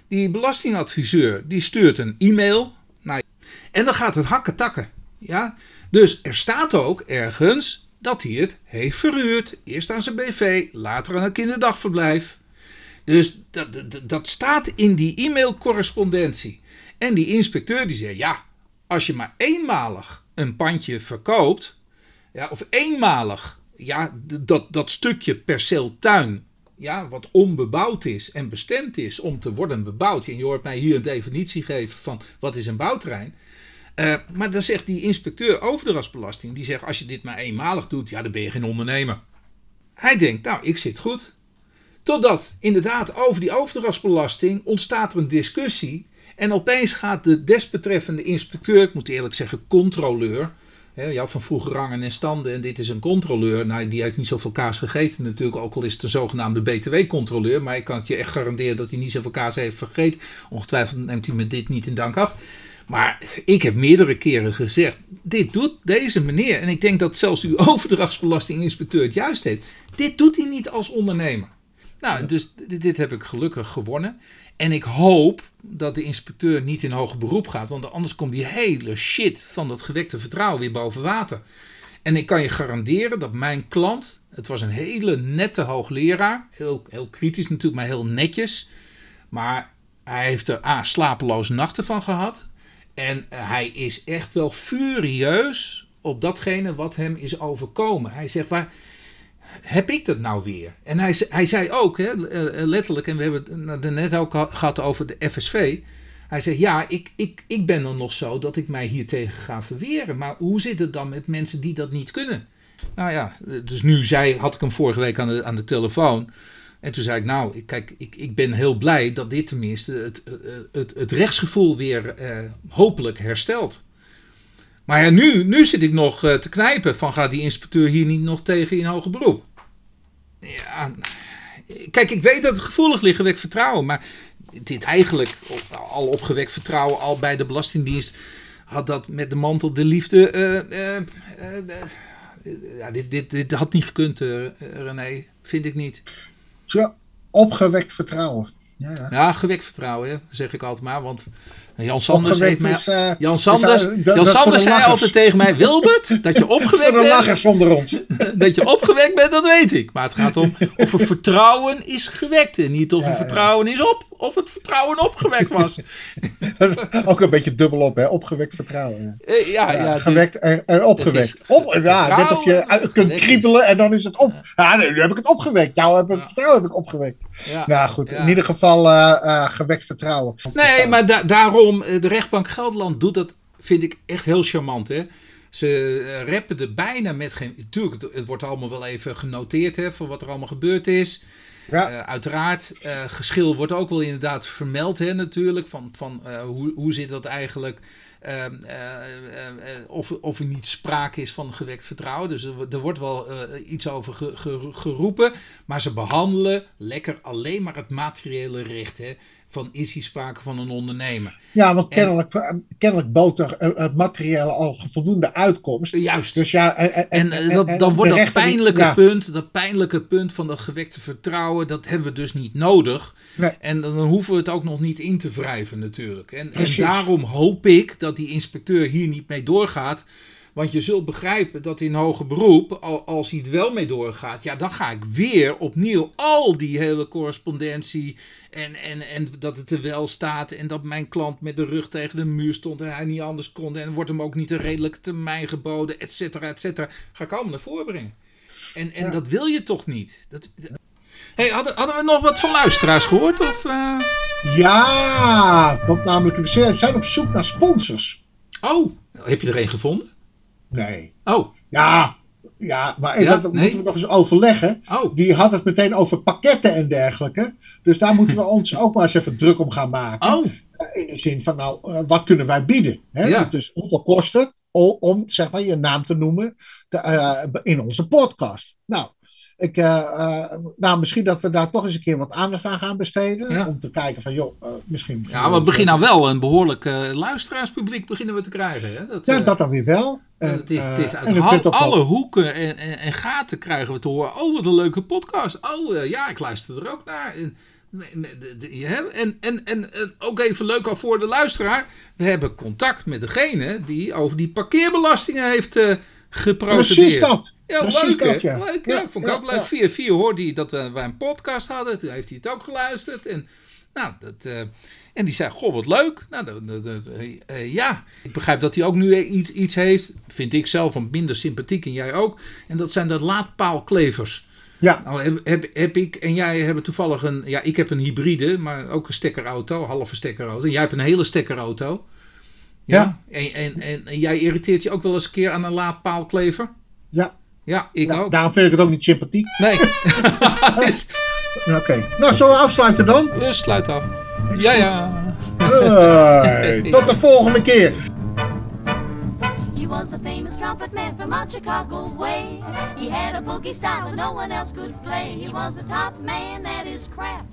Die belastingadviseur die stuurt een e-mail. Naar en dan gaat het hakken takken. Ja? Dus er staat ook ergens dat hij het heeft verhuurd. Eerst aan zijn BV, later aan een kinderdagverblijf. Dus dat, dat, staat in die e-mailcorrespondentie. En die inspecteur die zegt: ja, als je maar eenmalig een pandje verkoopt, ja, of eenmalig ja, dat, dat stukje perceel tuin, ja, wat onbebouwd is en bestemd is om te worden bebouwd. En je hoort mij hier een definitie geven van wat is een bouwterrein. Uh, maar dan zegt die inspecteur over de rasbelasting, die zegt als je dit maar eenmalig doet, ja, dan ben je geen ondernemer. Hij denkt, nou, ik zit goed. Totdat inderdaad over die overdrachtsbelasting ontstaat er een discussie. En opeens gaat de desbetreffende inspecteur, ik moet eerlijk zeggen controleur, Je had van vroeger rangen en standen en dit is een controleur. Nou, die heeft niet zoveel kaas gegeten natuurlijk, ook al is het een zogenaamde BTW-controleur. Maar ik kan het je echt garanderen dat hij niet zoveel kaas heeft vergeten. Ongetwijfeld neemt hij me dit niet in dank af. Maar ik heb meerdere keren gezegd, dit doet deze meneer. En ik denk dat zelfs uw overdrachtsbelastinginspecteur het juist heeft. Dit doet hij niet als ondernemer. Nou, dus dit heb ik gelukkig gewonnen. En ik hoop dat de inspecteur niet in hoger beroep gaat, want anders komt die hele shit van dat gewekte vertrouwen weer boven water. En ik kan je garanderen dat mijn klant, het was een hele nette hoogleraar, heel, heel kritisch natuurlijk, maar heel netjes. Maar hij heeft er A, slapeloze nachten van gehad. En hij is echt wel furieus op datgene wat hem is overkomen. Hij zegt, waar, heb ik dat nou weer? En hij, hij zei ook, hè, eh, eh, letterlijk, en we hebben het net ook gehad over de FSV. Hij zei, ja, ik, ik, ik ben er nog zo dat ik mij hier tegen ga verweren. Maar hoe zit het dan met mensen die dat niet kunnen? Nou ja, dus nu zei, had ik hem vorige week aan de, aan de telefoon. En toen zei ik, nou, kijk, ik, ik ben heel blij dat dit tenminste het, het, het rechtsgevoel weer eh, hopelijk herstelt. Maar ja, nu, nu zit ik nog uh, te knijpen van gaat die inspecteur hier niet nog tegen in hoger beroep? Ja, kijk, ik weet dat het gevoelig ligt gewekt vertrouwen, maar dit eigenlijk al opgewekt vertrouwen al bij de Belastingdienst had dat met de mantel de liefde. Uh, uh, ja, dit, dit, dit had niet gekund, René, vind ik niet. Zo, opgewekt vertrouwen. Ja, ja. ja gewekt vertrouwen, hè, zeg ik altijd maar, want Jan Sanders heeft mij. Uh, Jan Sanders, Jan Sanders zei altijd tegen mij: Wilbert, dat je opgewekt bent. zonder ons. dat je opgewekt bent, dat weet ik. Maar het gaat om of er vertrouwen is gewekt. En niet of er vertrouwen is op, of het vertrouwen opgewekt was. ook een beetje dubbel op, hè? Opgewekt vertrouwen. Ja, uh, ja, ja, gewekt en, en opgewekt. Op, ja, net of je kunt kriebelen en dan is het op. Ja, nu heb ik het opgewekt. Jou heb ik vertrouwen heb ik opgewekt. Ja, nou goed, in ieder geval uh, gewekt vertrouwen. Nee, maar da daarom, eh, de rechtbank Gelderland doet dat, vind ik echt heel charmant. Hè? Ze rappen er bijna met geen. Natuurlijk, het, wordt allemaal wel even genoteerd hè, van wat er allemaal gebeurd is. Ja. Uh, uiteraard, uh, geschil wordt ook wel inderdaad vermeld, hè, natuurlijk. Van, van hoe, hoe zit dat eigenlijk? Ehm, of, of er niet sprake is van gewekt vertrouwen. Dus er, er wordt wel iets over geroepen. Maar ze behandelen lekker alleen maar het materiële recht. Hè van is hier sprake van een ondernemer. Ja, want kennelijk, en, kennelijk bood er het materiële al voldoende uitkomst. Juist. Dus ja, en, en, en dan wordt dat pijnlijke, punt, dat pijnlijke punt van dat gewekte vertrouwen, dat hebben we dus niet nodig. Nee. En dan hoeven we het ook nog niet in te wrijven natuurlijk. En daarom hoop ik dat die inspecteur hier niet mee doorgaat. Want je zult begrijpen dat in hoger beroep, als hij het wel mee doorgaat, ja, dan ga ik weer opnieuw al die hele correspondentie en, en, en dat het er wel staat en dat mijn klant met de rug tegen de muur stond en hij niet anders kon en wordt hem ook niet een redelijke termijn geboden, et cetera, et cetera. Ga ik allemaal naar voren brengen. En, en dat wil je toch niet? Dat, Hey, hadden, hadden we nog wat van luisteraars gehoord? Of, uh... Ja, want namelijk, we zijn op zoek naar sponsors. Oh, heb je er een gevonden? Nee. Oh. Ja, Ja, maar dat moeten we nog eens overleggen. Oh. Die had het meteen over pakketten en dergelijke. Dus daar moeten we ons ook maar eens even druk om gaan maken. Oh. Eh, in de zin van, nou, uh, wat kunnen wij bieden? Hè? Dus hoeveel kosten om, zeg maar, je naam te noemen te, uh, in onze podcast? Nou, ik, uh, uh, nou, misschien dat we daar toch eens een keer wat aandacht aan gaan besteden. Om te kijken van, joh, uh, misschien... Ja, we beginnen nou wel een behoorlijk luisteraarspubliek beginnen we te krijgen. Hè? Dat, ja, dat dan weer wel. En, het is, het is uit alle hoeken en, en, en, gaten krijgen we te horen. Oh, wat een leuke podcast. Oh, ja, ik luister er ook naar. En, en, en, en, en, ook even leuk al voor de luisteraar. We hebben contact met degene die over die parkeerbelastingen heeft geprocedeerd. Precies dat. Ja, Precies leuk, dat, ja. leuk. Ja, vond ik ook leuk. Via vier hoorde hij dat wij een podcast hadden. Toen heeft hij het ook geluisterd. En, nou, dat, uh, en die zei, goh, wat leuk. Nou, uh, ja, ik begrijp dat hij ook nu iets, iets heeft. Vind ik zelf een minder sympathiek en jij ook. En dat zijn de laadpaalklevers. Ja. Nou, heb, heb, heb, ik en jij hebben toevallig een... Ja, ik heb een hybride, maar ook een stekkerauto. Halve stekkerauto. En jij hebt een hele stekkerauto. Ja. En, en, en, jij irriteert je ook wel eens een keer aan een laadpaalklever? Ja. Ja, ik ook. Daarom vind ik het ook niet sympathiek. Nee. Oké. Nou, zullen we afsluiten dan? Dus sluit af. Ja, ja. tot de volgende keer. He was a famous trumpet man from out Chicago way. He had a boogie style that no one else could play. He was a top man at his craft.